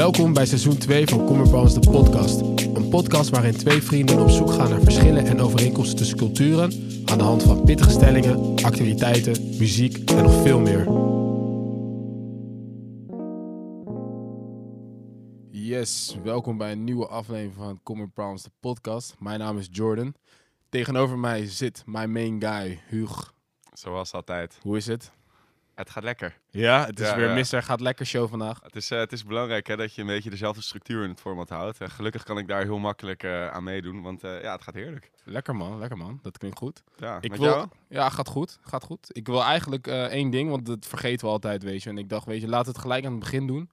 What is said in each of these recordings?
Welkom bij seizoen 2 van Commerbones de podcast. Een podcast waarin twee vrienden op zoek gaan naar verschillen en overeenkomsten tussen culturen aan de hand van pittige stellingen, activiteiten, muziek en nog veel meer. Yes, welkom bij een nieuwe aflevering van Common Problems de podcast. Mijn naam is Jordan. Tegenover mij zit mijn main guy, Huug. Zoals altijd. Hoe is het? Het gaat lekker. Ja, het is Ja, weer ja. Mister Gaat Lekker show vandaag. Het is, eh, het is belangrijk hè, dat je een beetje dezelfde structuur in het format houdt. En gelukkig kan ik daar heel makkelijk eh, aan meedoen, want ja, het gaat heerlijk. Lekker man, lekker man. Dat klinkt goed. Ja, Ik wil, jou? Ja, gaat goed. Gaat goed. Ik wil eigenlijk één ding, want dat vergeten we altijd, weet je. En ik dacht, weet je, we het gelijk aan het begin doen.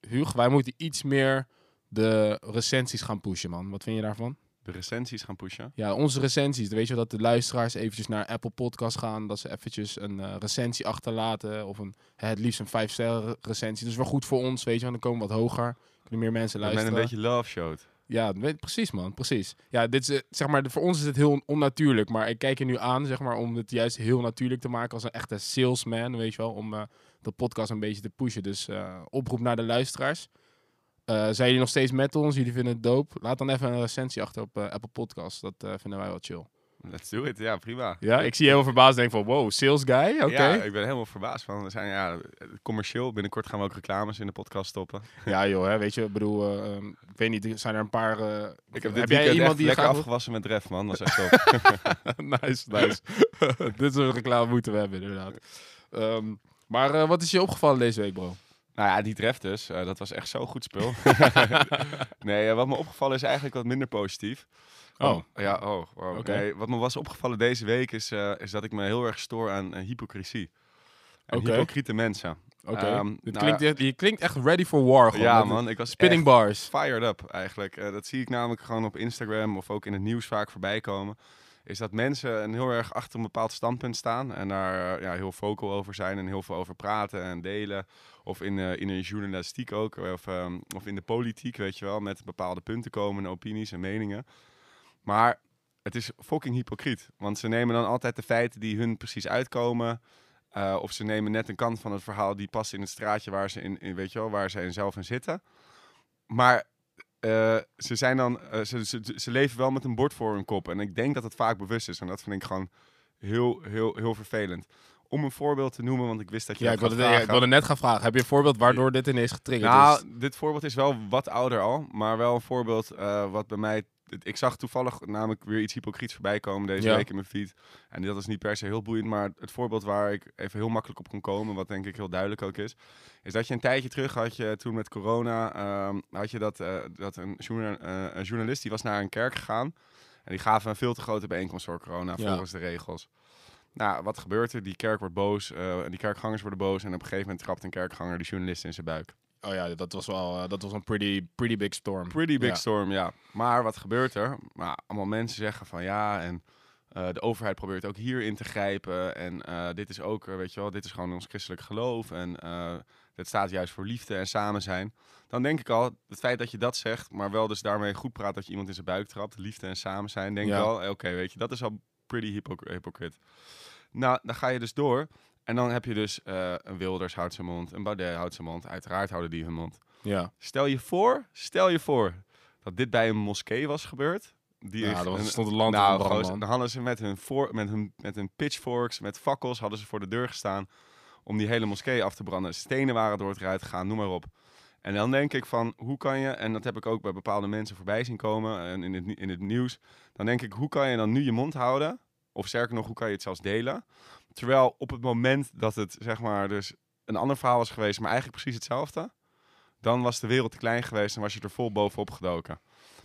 Huug, wij moeten iets meer de recensies gaan pushen, man. Wat vind je daarvan? De recensies gaan pushen. Ja, onze recensies. Weet je wel, dat de luisteraars eventjes naar Apple Podcast gaan. Dat ze eventjes een eh, recensie achterlaten. Of een, het liefst een 5 sterren recensie. Dat is wel goed voor ons, weet je. Want dan komen we wat hoger. Kunnen meer mensen luisteren. een beetje love showt. Ja, precies man, precies. Ja, dit is, eh, zeg maar, voor ons is het heel onnatuurlijk, maar ik kijk er nu aan, zeg maar, om het juist heel natuurlijk te maken als een echte salesman, weet je wel, om eh, de podcast een beetje te pushen. Dus oproep naar de luisteraars. Eh, zijn jullie nog steeds met ons? Jullie vinden het dope? Laat dan even een recensie achter op eh, Apple Podcasts. Dat eh, vinden wij wel chill. Let's do it. Ja, prima. Ja, ik zie je heel verbaasd denk van, wow, sales guy? Oké. Ja, Ja, ik ben helemaal verbaasd van. We zijn ja, commercieel. Binnenkort gaan we ook reclames in de podcast stoppen. joh, hè, weet je, ik bedoel, eh, ehm, ik weet niet, zijn er een paar... Ik heb dit jij iemand die lekker graag- afgewassen met Ref, man. Dat is echt top. nice, nice. Dit soort reclame moeten we hebben, inderdaad. Ehm, maar wat is je opgevallen deze week, bro? Nou ja, die Ref dus. eh, dat was echt zo goed spul. nee, eh, wat me opgevallen is eigenlijk wat minder positief. Oh. Ja, oh. wow. Oké. Nee, wat me was opgevallen deze week is, eh, is dat ik me heel erg stoor aan hypocrisie. En Oké. hypocriete mensen. Oké. Ehm, Dit nou klinkt, echt- je klinkt echt ready for war. Gewoon, ja man, ik was Spinning bars. fired up eigenlijk. Dat zie ik namelijk gewoon op Instagram of ook in het nieuws vaak voorbij komen. Is dat mensen een heel erg achter een bepaald standpunt staan en daar eh, ja, heel vocal over zijn en heel veel over praten en delen. Of in, eh, in de journalistiek ook, of, ehm, of in de politiek, weet je wel, met bepaalde punten komen en opinies en meningen. Maar het is fucking hypocriet, want ze nemen dan altijd de feiten die hun precies uitkomen. eh, of ze nemen net een kant van het verhaal die past in het straatje waar ze in, in weet je wel, waar ze in zelf in zitten. Maar eh, ze zijn dan, eh, ze, ze, ze leven wel met een bord voor hun kop. En ik denk dat het vaak bewust is. En dat vind ik gewoon heel, heel, heel vervelend. Om een voorbeeld te noemen, want ik wist dat je Ja, ik wilde, ja, ik wilde net gaan vragen. Heb je een voorbeeld waardoor dit ineens getriggerd Nou, is? dit voorbeeld is wel wat ouder al, maar wel een voorbeeld eh, wat bij mij. Ik zag toevallig namelijk weer iets hypocriets voorbij komen deze Ja. week in mijn feed. En dat is niet per se heel boeiend, maar het voorbeeld waar ik even heel makkelijk op kon komen, wat denk ik heel duidelijk ook is, is dat je een tijdje terug had je toen met corona, ehm, had je dat, eh, dat een, journa- eh, een journalist die was naar een kerk gegaan en die gaven een veel te grote bijeenkomst voor corona Ja. volgens de regels. Nou, wat gebeurt er? Die kerk wordt boos, en die kerkgangers worden boos en op een gegeven moment trapt een kerkganger die journalist in zijn buik. Oh ja, dat was wel eh, dat was een pretty, pretty big storm. Pretty big Ja. storm, ja. Maar wat gebeurt er? Nou, allemaal mensen zeggen van ja, en eh, de overheid probeert ook hierin te grijpen. En eh, dit is ook, weet je wel, dit is gewoon ons christelijk geloof. En dit staat juist voor liefde en samen zijn. Dan denk ik al, het feit dat je dat zegt, maar wel dus daarmee goed praat dat je iemand in zijn buik trapt. Liefde en samen zijn, denk ik Ja. eh, oké, weet je, dat is al pretty hypocr- hypocriet. Nou, dan ga je dus door. En dan heb je dus eh, een Wilders houdt zijn mond, een Baudet houdt zijn mond. Uiteraard houden die hun mond. Ja, Stel je voor, stel je voor dat dit bij een moskee was gebeurd. Die ja was, een- stond het land nou, man. dan hadden ze met hun, voor, met, hun, met hun pitchforks, met fakkels, hadden ze voor de deur gestaan om die hele moskee af te branden. Stenen waren door het eruit gegaan, noem maar op. En dan denk ik van, hoe kan je, en dat heb ik ook bij bepaalde mensen voorbij zien komen en in het, in het nieuws. Dan denk ik, hoe kan je dan nu je mond houden? Of sterker nog, hoe kan je het zelfs delen? Terwijl op het moment dat het, zeg maar, dus een ander verhaal was geweest, maar eigenlijk precies hetzelfde. Dan was de wereld te klein geweest en was je er vol bovenop gedoken.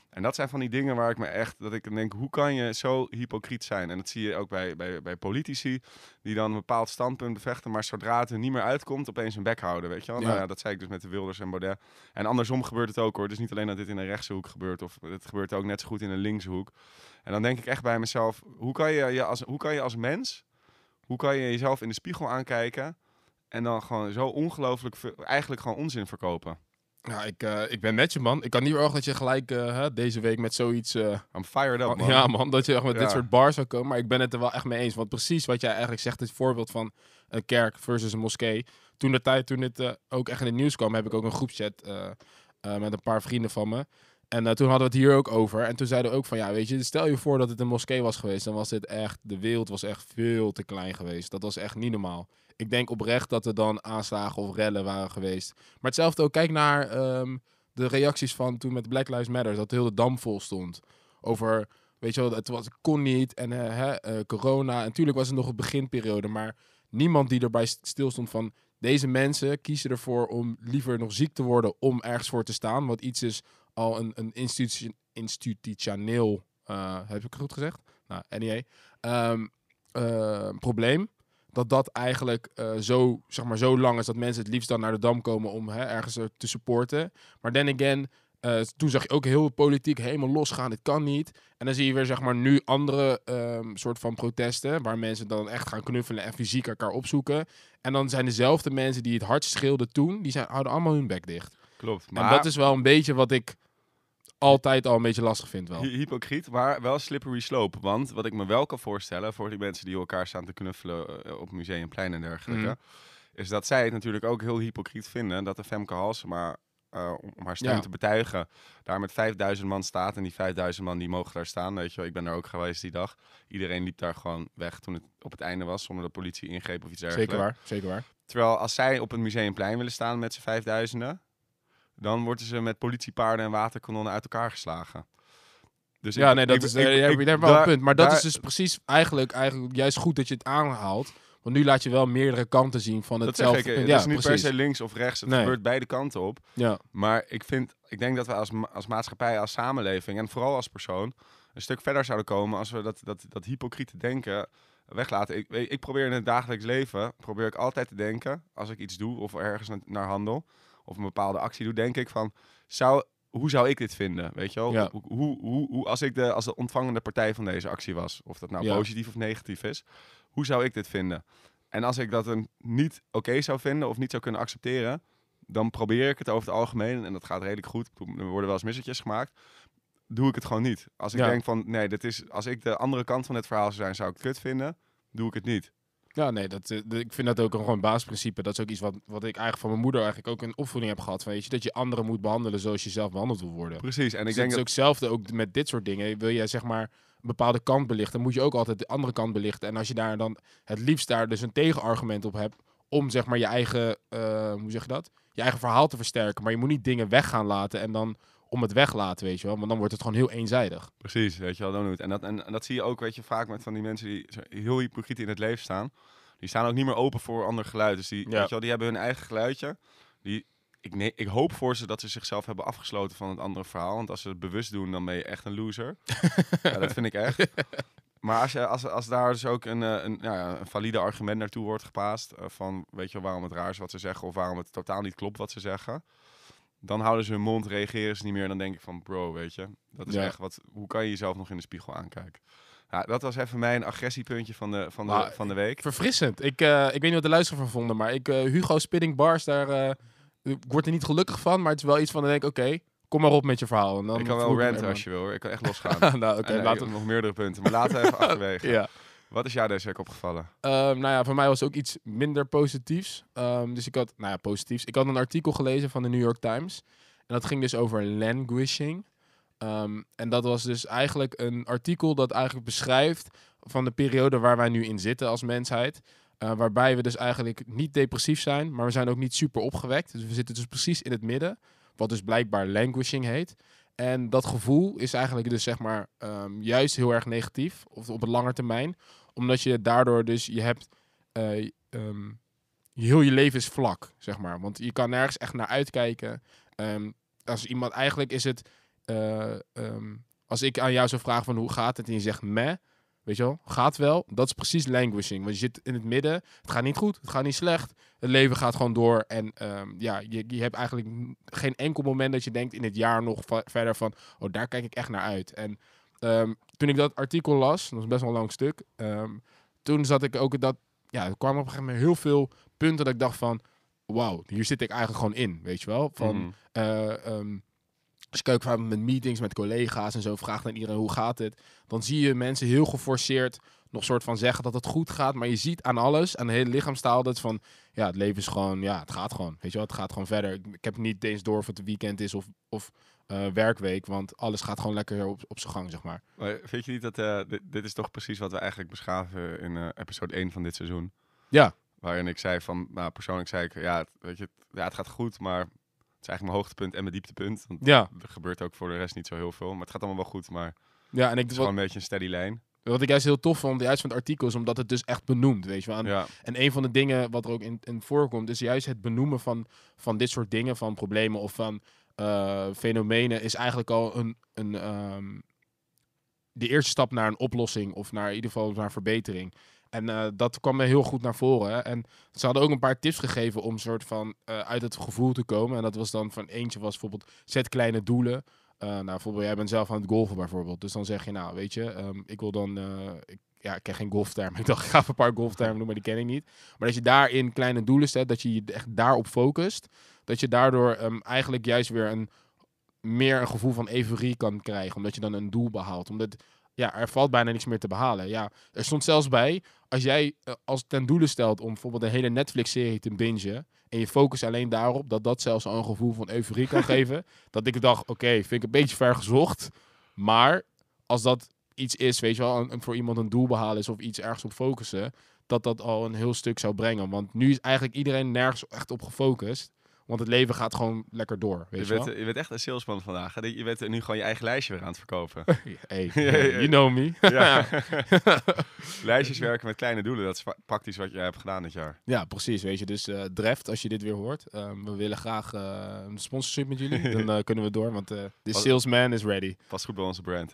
En dat zijn van die dingen waar ik me echt, dat ik denk, hoe kan je zo hypocriet zijn? En dat zie je ook bij, bij, bij politici, die dan een bepaald standpunt bevechten, maar zodra het er niet meer uitkomt, opeens hun bek houden, weet je wel? Ja. Nou ja, dat zei ik dus met de Wilders en Baudet. En andersom gebeurt het ook hoor. Dus niet alleen dat dit in een rechtse hoek gebeurt, of het gebeurt ook net zo goed in een linkse hoek. En dan denk ik echt bij mezelf, hoe kan je, je als, hoe kan je als mens, hoe kan je jezelf in de spiegel aankijken en dan gewoon zo ongelooflijk, eigenlijk gewoon onzin verkopen? Ja, ik, eh, ik ben met je, man. Ik kan niet erg dat je gelijk eh, deze week met zoiets... eh, I'm fired up, man. Ja, man, dat je echt met dit soort bars zou komen. Maar ik ben het er wel echt mee eens. Want precies wat jij eigenlijk zegt, het voorbeeld van een kerk versus een moskee. toen de tijd, toen dit ook echt in het nieuws kwam, heb ik ook een groepchat met een paar vrienden van me. En eh, toen hadden we het hier ook over. En toen zeiden we ook van, ja, weet je, stel je voor dat het een moskee was geweest. Dan was dit echt, de wereld was echt veel te klein geweest. Dat was echt niet normaal. Ik denk oprecht dat er dan aanslagen of rellen waren geweest. Maar hetzelfde ook, kijk naar ehm, de reacties van toen met Black Lives Matter. Dat heel de dam vol stond. Over, weet je wel, het was, kon niet. En eh, eh, corona. En natuurlijk was het nog een beginperiode. Maar niemand die erbij st- stilstond van... Deze mensen kiezen ervoor om liever nog ziek te worden om ergens voor te staan. Wat iets is al een, een institution, institutioneel, eh, heb ik goed gezegd? Nou, ehm, eh, probleem. Dat dat eigenlijk eh, zo, zeg maar, zo lang is dat mensen het liefst dan naar de Dam komen om hè, ergens er te supporten. Maar then again, toen zag je ook heel politiek helemaal losgaan. Dit kan niet. En dan zie je weer zeg maar, nu andere ehm, soort van protesten. Waar mensen dan echt gaan knuffelen en fysiek elkaar opzoeken. En dan zijn dezelfde mensen die het hardst schreeuwden toen, die zijn, houden allemaal hun bek dicht. Klopt. Maar dat is wel een beetje wat ik altijd al een beetje lastig vind wel. Hy- hypocriet, maar wel slippery slope. Want wat ik me wel kan voorstellen voor die mensen die elkaar staan te knuffelen eh, op museumplein en dergelijke, Mhm. is dat zij het natuurlijk ook heel hypocriet vinden dat de Femke Halsema, eh om haar steun Ja. te betuigen, daar met 5000 man staat. En die 5000 man die mogen daar staan. Weet je wel, ik ben er ook geweest die dag. Iedereen liep daar gewoon weg toen het op het einde was, zonder dat politie ingreep of iets dergelijks. Zeker waar, zeker waar. Terwijl als zij op het museumplein willen staan met z'n vijfduizenden, dan worden ze met politiepaarden en waterkanonnen uit elkaar geslagen. Dus Ja, ik- nee, dat ik- is, ik- eh, ik- je hebt wel een punt. Maar dat daar- is dus precies eigenlijk, eigenlijk juist goed dat je het aanhaalt. Want nu laat je wel meerdere kanten zien van Dat hetzelfde ik, punt. het Ja, is niet per se links of rechts, het Nee. gebeurt beide kanten op. Ja, Maar ik, vind, ik denk dat we als, ma- als maatschappij, als samenleving en vooral als persoon een stuk verder zouden komen als we dat, dat, dat hypocriete denken weglaten. Ik, ik probeer in het dagelijks leven, probeer ik altijd te denken, als ik iets doe of ergens na- naar handel of een bepaalde actie doe, denk ik van, zou, hoe zou ik dit vinden? Weet je wel? Ja. Hoe, hoe, hoe, hoe- als ik de, als de ontvangende partij van deze actie was, of dat nou Ja. positief of negatief is, hoe zou ik dit vinden? En als ik dat een niet oké zou vinden of niet zou kunnen accepteren, dan probeer ik het over het algemeen, en dat gaat redelijk goed, er worden wel eens missetjes gemaakt, doe ik het gewoon niet. Als ik Ja. denk van, nee, dit is, als ik de andere kant van het verhaal zou zijn, zou ik het kut vinden, doe ik het niet. Ja nee, dat, eh, ik vind dat ook een gewoon basisprincipe. Dat is ook iets wat, wat ik eigenlijk van mijn moeder eigenlijk ook in opvoeding heb gehad. Van, weet je, dat je anderen moet behandelen zoals je zelf behandeld wil worden. Precies, en ik Dus denk het dat... is ook hetzelfde ook met dit soort dingen. Wil jij zeg maar een bepaalde kant belichten, dan moet je ook altijd de andere kant belichten. En als je daar dan het liefst daar dus een tegenargument op hebt, om zeg maar je eigen, eh, hoe zeg je dat? Je eigen verhaal te versterken. Maar je moet niet dingen weg gaan laten en dan om het weglaten, weet je wel. Want dan wordt het gewoon heel eenzijdig. Precies, weet je wel, dan. En dat, en, en dat zie je ook, weet je, vaak met van die mensen die heel hypocriet in het leven staan. Die staan ook niet meer open voor ander geluid. Dus die, Ja. weet je wel, die hebben hun eigen geluidje. Die, ik, nee, ik hoop voor ze dat ze zichzelf hebben afgesloten van het andere verhaal. Want als ze het bewust doen, dan ben je echt een loser. ja, dat vind ik echt. Maar als, je, als, als daar dus ook een, eh, een, ja, een valide argument naartoe wordt gepaast... eh, van, weet je wel, waarom het raar is wat ze zeggen... of waarom het totaal niet klopt wat ze zeggen... dan houden ze hun mond, reageren ze niet meer... en dan denk ik van, bro, weet je, dat is Ja. echt wat... hoe kan je jezelf nog in de spiegel aankijken? Ja, dat was even mijn agressiepuntje van de, van de, van de week. Verfrissend. Ik, eh, ik weet niet wat de luisteraar van vonden, maar ik, eh, Hugo Spinning Bars, daar ik word er niet gelukkig van. Maar het is wel iets van, dan denk ik, oké, kom maar op met je verhaal. En dan ik kan wel ranten als je wil, hoor. Ik kan echt losgaan. nou, oké, En, laten heb nog meerdere punten, maar laten we even achterwege. Ja. Wat is jou deze week opgevallen? Ehm, nou ja, voor mij was het ook iets minder positiefs. Ehm, dus ik had, nou ja, positiefs. Ik had een artikel gelezen van de New York Times. En dat ging dus over languishing. Ehm, en dat was dus eigenlijk een artikel dat eigenlijk beschrijft van de periode waar wij nu in zitten als mensheid. Eh, waarbij we dus eigenlijk niet depressief zijn, maar we zijn ook niet super opgewekt. Dus we zitten dus precies in het midden, wat dus blijkbaar languishing heet. En dat gevoel is eigenlijk dus zeg maar juist heel erg negatief, of op een lange termijn. Omdat je daardoor dus, je hebt, eh, ehm, heel je leven is vlak, zeg maar. Want je kan nergens echt naar uitkijken. Ehm, als iemand, eigenlijk is het, eh, ehm, als ik aan jou zou vragen van hoe gaat het en je zegt meh, weet je wel, gaat wel, dat is precies languishing. Want je zit in het midden, het gaat niet goed, het gaat niet slecht, het leven gaat gewoon door. En ja, je, je hebt eigenlijk geen enkel moment dat je denkt in het jaar nog verder van, oh daar kijk ik echt naar uit. En ehm, toen ik dat artikel las, dat was best wel een lang stuk, ehm, toen zat ik ook dat, ja, er kwamen op een gegeven moment heel veel punten dat ik dacht van, wauw, hier zit ik eigenlijk gewoon in, weet je wel. Van, Mhm. eh, ehm, als ik ook vaak met meetings met collega's en zo vraag aan iedereen hoe gaat het, dan zie je mensen heel geforceerd nog soort van zeggen dat het goed gaat. Maar je ziet aan alles, aan de hele lichaamstaal, dat van, ja, het leven is gewoon, ja, het gaat gewoon. Weet je wel, het gaat gewoon verder. Ik, ik heb niet eens door of het weekend is of, of eh, werkweek, want alles gaat gewoon lekker op, op zijn gang, zeg maar. Maar vind je niet dat eh, dit, dit is toch precies wat we eigenlijk beschaven in eh, episode 1 van dit seizoen? Ja. Waarin ik zei van, nou persoonlijk zei ik, ja, het, weet je, ja, het gaat goed, maar het is eigenlijk mijn hoogtepunt en mijn dieptepunt. Want Ja, er gebeurt ook voor de rest niet zo heel veel, maar het gaat allemaal wel goed, maar ja en ik, het is gewoon een beetje een steady lijn. wat ik juist heel tof vond, juist van het artikel, is omdat het dus echt benoemt, weet je wel. En Ja, En een van de dingen wat er ook in, in voorkomt, is juist het benoemen van, van dit soort dingen, van problemen of van eh, fenomenen, is eigenlijk al een, een, ehm, de eerste stap naar een oplossing of naar in ieder geval naar verbetering. En eh, dat kwam me heel goed naar voren. Hè. En ze hadden ook een paar tips gegeven om soort van eh, uit het gevoel te komen. En dat was dan van eentje was bijvoorbeeld zet kleine doelen. Nou, bijvoorbeeld, jij bent zelf aan het golfen bijvoorbeeld. Dus dan zeg je, nou, weet je, ehm, ik wil dan, ik, ja, ik ken geen golftermen. Ik dacht, ik ga even een paar golftermen doen, maar die ken ik niet. Maar dat je daarin kleine doelen zet, dat je je echt daarop focust. Dat je daardoor ehm, eigenlijk juist weer een, meer een gevoel van euforie kan krijgen. Omdat je dan een doel behaalt. Omdat, ja, er valt bijna niks meer te behalen. Ja, er stond zelfs bij, als jij eh, als ten doele stelt om bijvoorbeeld een hele Netflix-serie te bingen. En je focust alleen daarop, dat dat zelfs al een gevoel van euforie kan geven. Dat ik dacht, oké, vind ik een beetje ver gezocht. Maar als dat iets is, weet je wel, een, voor iemand een doel behalen is of iets ergens op focussen, dat dat al een heel stuk zou brengen. Want nu is eigenlijk iedereen nergens echt op gefocust. Want het leven gaat gewoon lekker door, weet je je, bent, wel. je bent echt een salesman vandaag. hè? Je bent nu gewoon je eigen lijstje weer aan het verkopen. Hey, you know me. Lijstjes werken met kleine doelen, dat is praktisch wat jij hebt gedaan dit jaar. Ja, precies. Weet je, dus Dreft, als je dit weer hoort, ehm, we willen graag eh, een sponsorship met jullie. Dan eh, kunnen we door, want de salesman is ready. Past goed bij onze brand.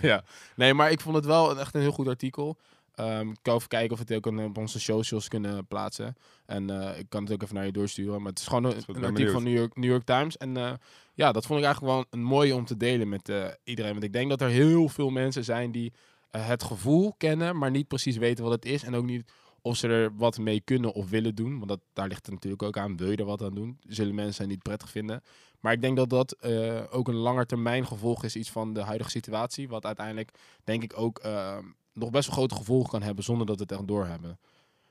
ja. Nee, maar ik vond het wel echt een heel goed artikel. Ehm, ik kan even kijken of we het ook een- op onze socials kunnen plaatsen. En eh, ik kan het ook even naar je doorsturen. Maar het is gewoon een, artikel van. New York, New York Times. En eh, ja, dat vond ik eigenlijk wel een mooie om te delen met eh, iedereen. Want ik denk dat er heel veel mensen zijn die eh, het gevoel kennen, maar niet precies weten wat het is. En ook niet of ze er wat mee kunnen of willen doen. Want dat, daar ligt het natuurlijk ook aan. Wil je er wat aan doen? Zullen mensen niet prettig vinden. Maar ik denk dat dat eh, ook een langetermijn gevolg is iets van de huidige situatie. Wat uiteindelijk, denk ik, ook eh, nog best wel grote gevolgen kan hebben zonder dat we het echt doorhebben.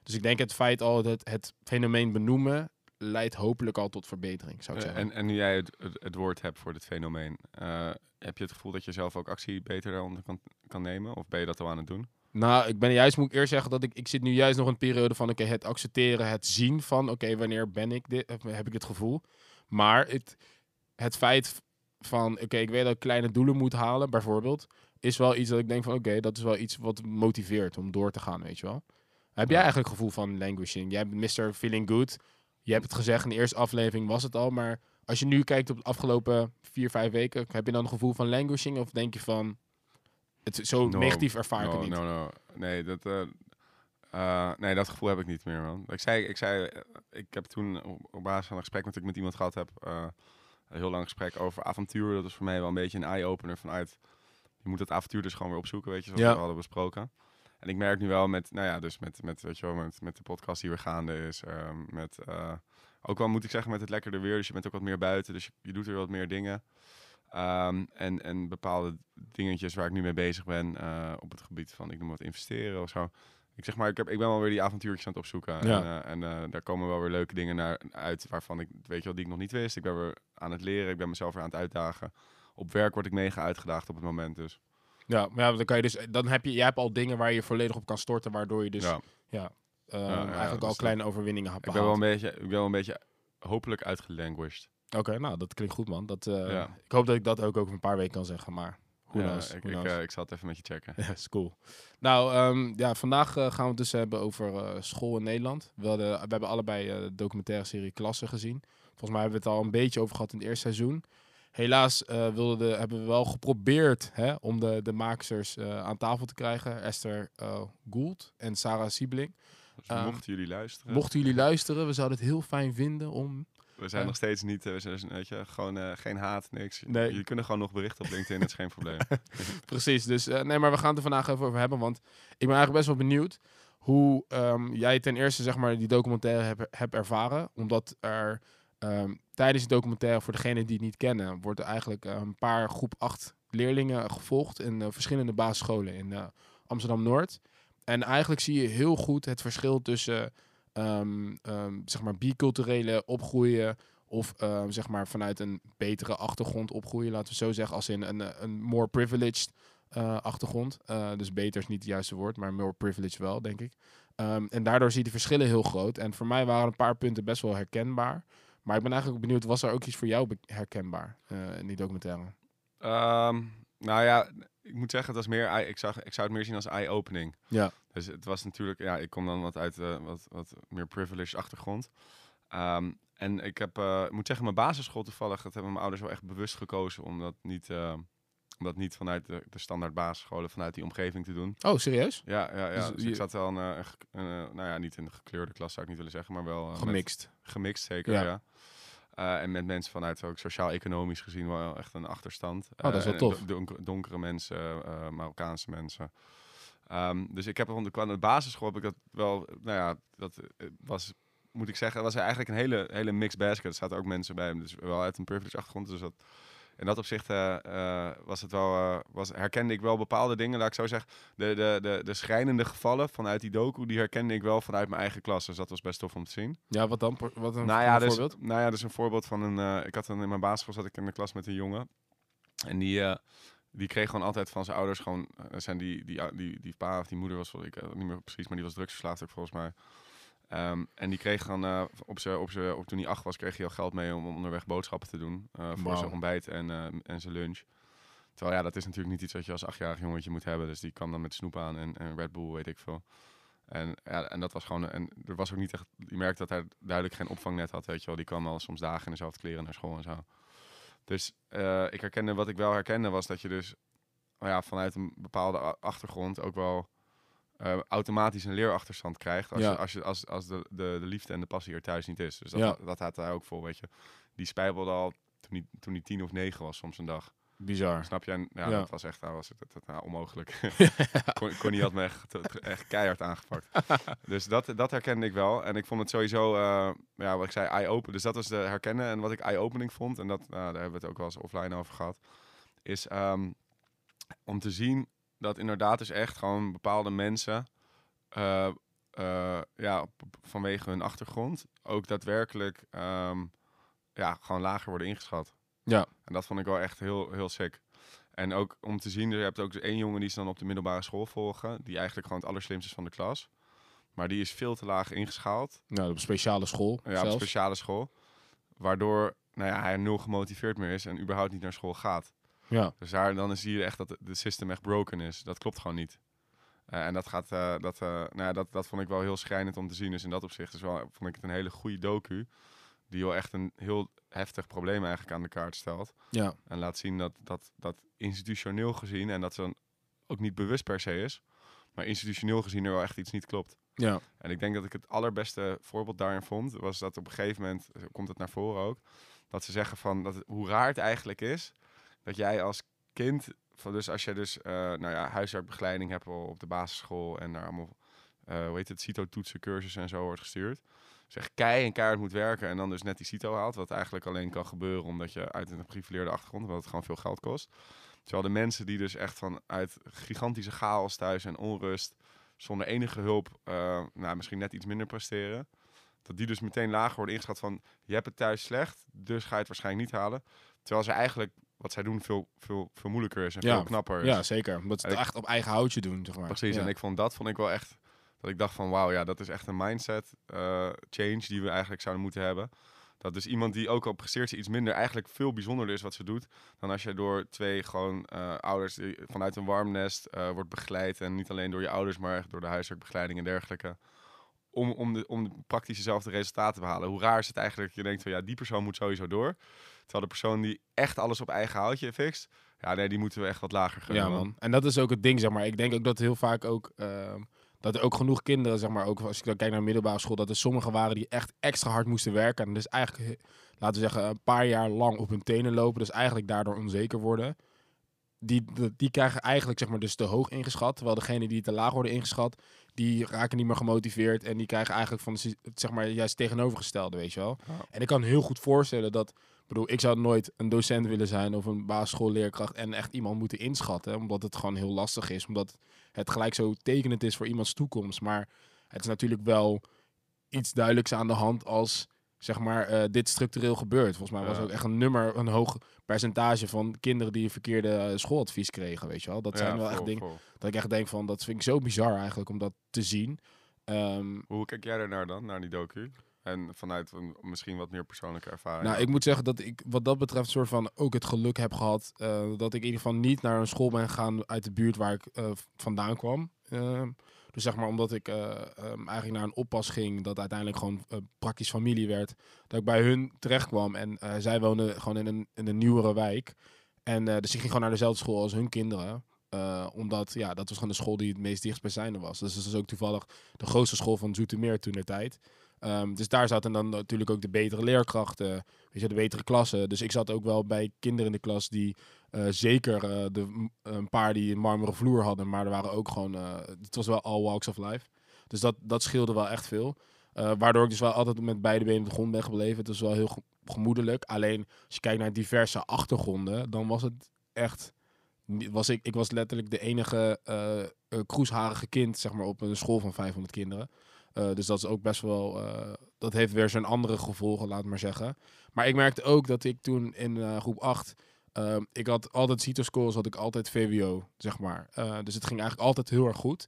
Dus ik denk het feit al dat het fenomeen benoemen leidt hopelijk al tot verbetering, zou ik Eh, zeggen. en, en nu jij het, het, het woord hebt voor dit fenomeen, eh, heb je het gevoel dat je zelf ook actie beter daaronder kan, kan nemen? Of ben je dat al aan het doen? Nou, ik ben juist, moet ik eerst zeggen, dat ik, ik zit nu juist nog in een periode van, oké, het accepteren, het zien van, oké, wanneer ben ik dit, heb- heb ik het gevoel. Maar het, het feit van, oké, ik weet dat ik kleine doelen moet halen, bijvoorbeeld, is wel iets dat ik denk van, oké, dat is wel iets wat motiveert om door te gaan, weet je wel. Heb jij eigenlijk gevoel van languishing? Jij bent Mr. Feeling Good. Je hebt het gezegd in de eerste aflevering was het al, maar als je nu kijkt op de afgelopen vier, vijf weken, heb je dan een gevoel van languishing of denk je van, het zo No, negatief ervaar ik het niet? no, no. Nee, dat, eh, eh, nee, dat gevoel heb ik niet meer, man. Ik zei, ik, zei, eh, ik heb toen op, basis van een gesprek dat ik met iemand gehad heb, een heel lang gesprek over avontuur. Dat is voor mij wel een beetje een eye-opener vanuit, je moet het avontuur dus gewoon weer opzoeken, weet je, zoals Ja. we hadden besproken. En ik merk nu wel met, nou ja, dus met, met, weet je wel, met, met de podcast die weer gaande is, ehm, met, eh, ook wel moet ik zeggen met het lekkerder weer, dus je bent ook wat meer buiten, dus je, je doet er wat meer dingen. Ehm, en, en bepaalde dingetjes waar ik nu mee bezig ben eh, op het gebied van, ik noem wat investeren of zo. Ik zeg maar, ik, heb, ik ben wel weer die avontuurtjes aan het opzoeken. Ja. En, eh, en daar komen wel weer leuke dingen naar, uit waarvan ik, weet je wel, die ik nog niet wist. Ik ben weer aan het leren, ik ben mezelf weer aan het uitdagen. Op werk word ik mega uitgedaagd op het moment dus. Ja, maar ja, dan kan je dus, dan heb je, jij hebt al dingen waar je volledig op kan storten, waardoor je dus ja. eh, ja, eigenlijk dus al dat- kleine overwinningen hebt Ik ben wel een beetje, ik ben wel een beetje hopelijk uitgelanguished. Oké, nou dat klinkt goed man. Dat, eh. Ik hoop dat ik dat ook over een paar weken kan zeggen, maar Ja, knows, ik, eh, ik zal het even met je checken. Ja, is cool. Nou, ehm, ja, vandaag gaan we het dus hebben over school in Nederland. We, hadden, we hebben allebei de documentaire serie Klasse gezien. Volgens mij hebben we het al een beetje over gehad in het eerste seizoen. Helaas eh, wilden de, hebben we wel geprobeerd hè, om de, de makers eh, aan tafel te krijgen. Esther eh, Gould en Sarah Siebling. Dus mochten jullie luisteren, Mochten jullie luisteren, we zouden het heel fijn vinden om... we zijn nog steeds niet, we zijn, weet je, gewoon geen haat, niks. Nee. Jullie kunnen gewoon nog berichten op LinkedIn, dat is geen probleem. Precies, dus nee, maar we gaan het er vandaag even over hebben. Want ik ben eigenlijk best wel benieuwd hoe ehm, jij ten eerste zeg maar, die documentaire hebt hebt ervaren. Omdat er ehm, tijdens die documentaire, voor degenen die het niet kennen, wordt er eigenlijk eh, een paar groep acht leerlingen gevolgd in eh, verschillende basisscholen in eh, Amsterdam-Noord. En eigenlijk zie je heel goed het verschil tussen ehm, ehm, zeg maar biculturele opgroeien of zeg maar vanuit een betere achtergrond opgroeien, laten we zo zeggen, als in een, een more privileged achtergrond. Dus beter is niet het juiste woord, maar more privileged wel, denk ik. En daardoor zie je de verschillen heel groot. En voor mij waren een paar punten best wel herkenbaar. Maar ik ben eigenlijk benieuwd, was er ook iets voor jou herkenbaar eh, in die documentaire? Ehm, nou ja, ik moet zeggen, het was meer, ik, zag, ik zou het meer zien als eye-opening. Ja. Dus het was natuurlijk, ja, ik kom dan wat uit eh, wat, wat meer privileged achtergrond. Ehm, en ik heb, eh, ik moet zeggen, mijn basisschool toevallig, dat hebben mijn ouders wel echt bewust gekozen om dat niet, eh, om dat niet vanuit de, de standaard basisscholen, vanuit die omgeving te doen. Oh, serieus? Ja, ja, ja. Dus Dus je- ik zat wel eh, een eh, nou ja, niet in de gekleurde klas zou ik niet willen zeggen, maar wel eh, met- Gemixt. gemixt zeker, Ja. ja. En met mensen vanuit ook sociaal-economisch gezien wel echt een achterstand. Oh, dat is wel tof. en donker- donkere mensen, Marokkaanse mensen. Ehm, dus ik heb er qua de basisschool heb ik dat wel, nou ja, dat was, moet ik zeggen, was eigenlijk een hele, hele mixed basket. Er zaten ook mensen bij, dus wel uit een privileged achtergrond. Dus dat, in dat opzicht eh, eh, was het wel, eh, was, herkende ik wel bepaalde dingen, laat ik zo zeggen. De, de, de, de schrijnende gevallen vanuit die docu, die herkende ik wel vanuit mijn eigen klas. Dus dat was best tof om te zien. Ja, wat dan? Wat een, Nou ja, dus, voorbeeld? nou ja, dus een voorbeeld van een. ik had een, in mijn basisschool zat ik in de klas met een jongen. En die, die kreeg gewoon altijd van zijn ouders gewoon. zijn die, die, die, die, pa of die moeder was, ik niet meer precies, maar die was drugsverslaafd ook volgens mij. Ehm, en die kreeg dan eh, op zijn, op zijn, op, toen hij acht was, kreeg hij al geld mee om onderweg boodschappen te doen. eh, voor zijn ontbijt en, eh, en zijn lunch. Terwijl ja, dat is natuurlijk niet iets wat je als achtjarig jongetje moet hebben. Dus die kwam dan met snoep aan en, en Red Bull, weet ik veel. En, ja, en dat was gewoon. En er was ook niet echt. Je merkte dat hij duidelijk geen opvangnet had. Weet je wel. Die kwam al soms dagen in dezelfde kleren naar school en zo. Dus ik herkende. Wat ik wel herkende was dat je dus. Nou ja, vanuit een bepaalde achtergrond ook wel. Eh, automatisch een leerachterstand krijgt. Als, Ja. je, als, je, als, als de, de, de liefde en de passie er thuis niet is. Dus dat, Ja. dat had hij ook vol. Weet je. Die spijbelde al toen hij, toen hij tien of negen was, soms een dag. Bizar. Snap je? En ja, Ja. dat was echt dat was dat, dat- onmogelijk. Con- Connie had me echt, echt keihard aangepakt. dus dat, dat herkende ik wel. En ik vond het sowieso, eh, ja, wat ik zei, eye-open. Dus dat was de herkennen. En wat ik eye-opening vond, en dat, nou, daar hebben we het ook wel eens offline over gehad, is ehm, om te zien dat inderdaad dus echt gewoon bepaalde mensen, eh, eh, ja, vanwege hun achtergrond, ook daadwerkelijk ehm, ja, gewoon lager worden ingeschat. Ja. En dat vond ik wel echt heel, heel sick. En ook om te zien, je hebt ook één jongen die ze dan op de middelbare school volgen, die eigenlijk gewoon het allerslimste is van de klas. Maar die is veel te laag ingeschaald. Nou, op een speciale school Ja, op een speciale school. Waardoor nou ja, hij nul gemotiveerd meer is en überhaupt niet naar school gaat. Ja. Dus daar, dan zie je echt dat de- de system echt broken is. Dat klopt gewoon niet. Eh, en dat, gaat, eh, dat, eh, nou ja, dat, dat vond ik wel heel schrijnend om te zien. Dus in dat opzicht is wel, vond ik het een hele goede docu. Die wel echt een heel heftig probleem eigenlijk aan de kaart stelt. Ja. En laat zien dat, dat, dat institutioneel gezien, en dat ze dan ook niet bewust per se is, maar institutioneel gezien er wel echt iets niet klopt. Ja. En ik denk dat ik het allerbeste voorbeeld daarin vond, was dat op een gegeven moment, komt het naar voren ook, dat ze zeggen van dat het, hoe raar het eigenlijk is dat jij als kind, van dus als je dus eh, nou ja, huiswerkbegeleiding hebt op de basisschool en daar allemaal, eh hoe heet het, CITO-toetsen, cursussen en zo wordt gestuurd. Zeg kei en keihard moet werken en dan dus net die CITO haalt, wat eigenlijk alleen kan gebeuren omdat je uit een geprivileerde achtergrond, wat het gewoon veel geld kost. Terwijl de mensen die dus echt vanuit gigantische chaos thuis en onrust, zonder enige hulp, eh, nou, misschien net iets minder presteren. Dat die dus meteen lager worden ingeschat van, je hebt het thuis slecht, dus ga je het waarschijnlijk niet halen. Terwijl ze eigenlijk, wat zij doen, veel, veel, veel moeilijker is en Ja, veel knapper is. ja, zeker. Omdat ze het echt op eigen houtje doen, zeg maar. Precies, Ja. en ik vond dat vond ik wel echt, dat ik dacht van, wauw, ja, dat is echt een mindset eh, change die we eigenlijk zouden moeten hebben. Dat dus iemand die ook al presteert iets minder, eigenlijk veel bijzonderder is wat ze doet, dan als je door twee gewoon eh, ouders die vanuit een warm nest eh, wordt begeleid. En niet alleen door je ouders, maar echt door de huiswerkbegeleiding en dergelijke. Om, om, de, om de praktisch dezelfde resultaten te behalen. Hoe raar is het eigenlijk dat je denkt van ja, die persoon moet sowieso door. Terwijl de persoon die echt alles op eigen houtje fixt, ja, nee, die moeten we echt wat lager gunnen. Ja, man. En dat is ook het ding, zeg maar. Ik denk ook dat heel vaak ook... ehm, dat er ook genoeg kinderen, zeg maar, ook als ik dan kijk naar de middelbare school, dat er sommigen waren die echt extra hard moesten werken. En dus eigenlijk, laten we zeggen, een paar jaar lang op hun tenen lopen. Dus eigenlijk daardoor onzeker worden. Die, die, krijgen eigenlijk, zeg maar, dus te hoog ingeschat. Terwijl degene die te laag worden ingeschat, die raken niet meer gemotiveerd. En die krijgen eigenlijk van, zeg maar, juist tegenovergestelde, weet je wel. En ik kan heel goed voorstellen dat bedoel, ik zou nooit een docent willen zijn of een basisschoolleerkracht en echt iemand moeten inschatten, omdat het gewoon heel lastig is, omdat het gelijk zo tekenend is voor iemands toekomst. Maar het is natuurlijk wel iets duidelijks aan de hand als zeg maar eh, dit structureel gebeurt. Volgens mij was Ja. ook echt een nummer, een hoog percentage van kinderen die verkeerde eh, schooladvies kregen, weet je wel. Dat zijn wel echt dingen vol. dat ik echt denk van, dat vind ik zo bizar eigenlijk om dat te zien. Ehm, Hoe kijk jij daarnaar dan, naar die docu? En vanuit een misschien wat meer persoonlijke ervaring. Nou, ik moet zeggen dat ik wat dat betreft soort van ook het geluk heb gehad eh, dat ik in ieder geval niet naar een school ben gegaan uit de buurt waar ik vandaan kwam. Dus zeg maar omdat ik eh, ehm, eigenlijk naar een oppas ging, dat uiteindelijk gewoon eh, praktisch familie werd, dat ik bij hun terecht kwam en eh, zij woonden gewoon in een, in een nieuwere wijk. En dus ik ging gewoon naar dezelfde school als hun kinderen. Omdat, ja, dat was gewoon de school die het meest dichtstbijzijnde was. Dus dat is ook toevallig de grootste school van Zoetermeer toen de tijd. Ehm, dus daar zaten dan natuurlijk ook de betere leerkrachten, weet je, de betere klassen. Dus ik zat ook wel bij kinderen in de klas die eh, zeker eh, de, een paar die een marmeren vloer hadden, maar er waren ook gewoon, eh, het was wel all walks of life. Dus dat, dat scheelde wel echt veel. Waardoor ik dus wel altijd met beide benen op de grond ben gebleven. Het was wel heel ge- gemoedelijk. Alleen als je kijkt naar diverse achtergronden, dan was het echt. Was ik, ik was letterlijk de enige kroesharige kind zeg maar, op een school van 500 kinderen. Eh, dus dat is ook best wel. eh, dat heeft weer zijn andere gevolgen, laat maar zeggen. Maar ik merkte ook dat ik toen in eh, groep 8. ehm, ik had altijd CITO-scores, had ik altijd VWO, zeg maar. Dus het ging eigenlijk altijd heel erg goed.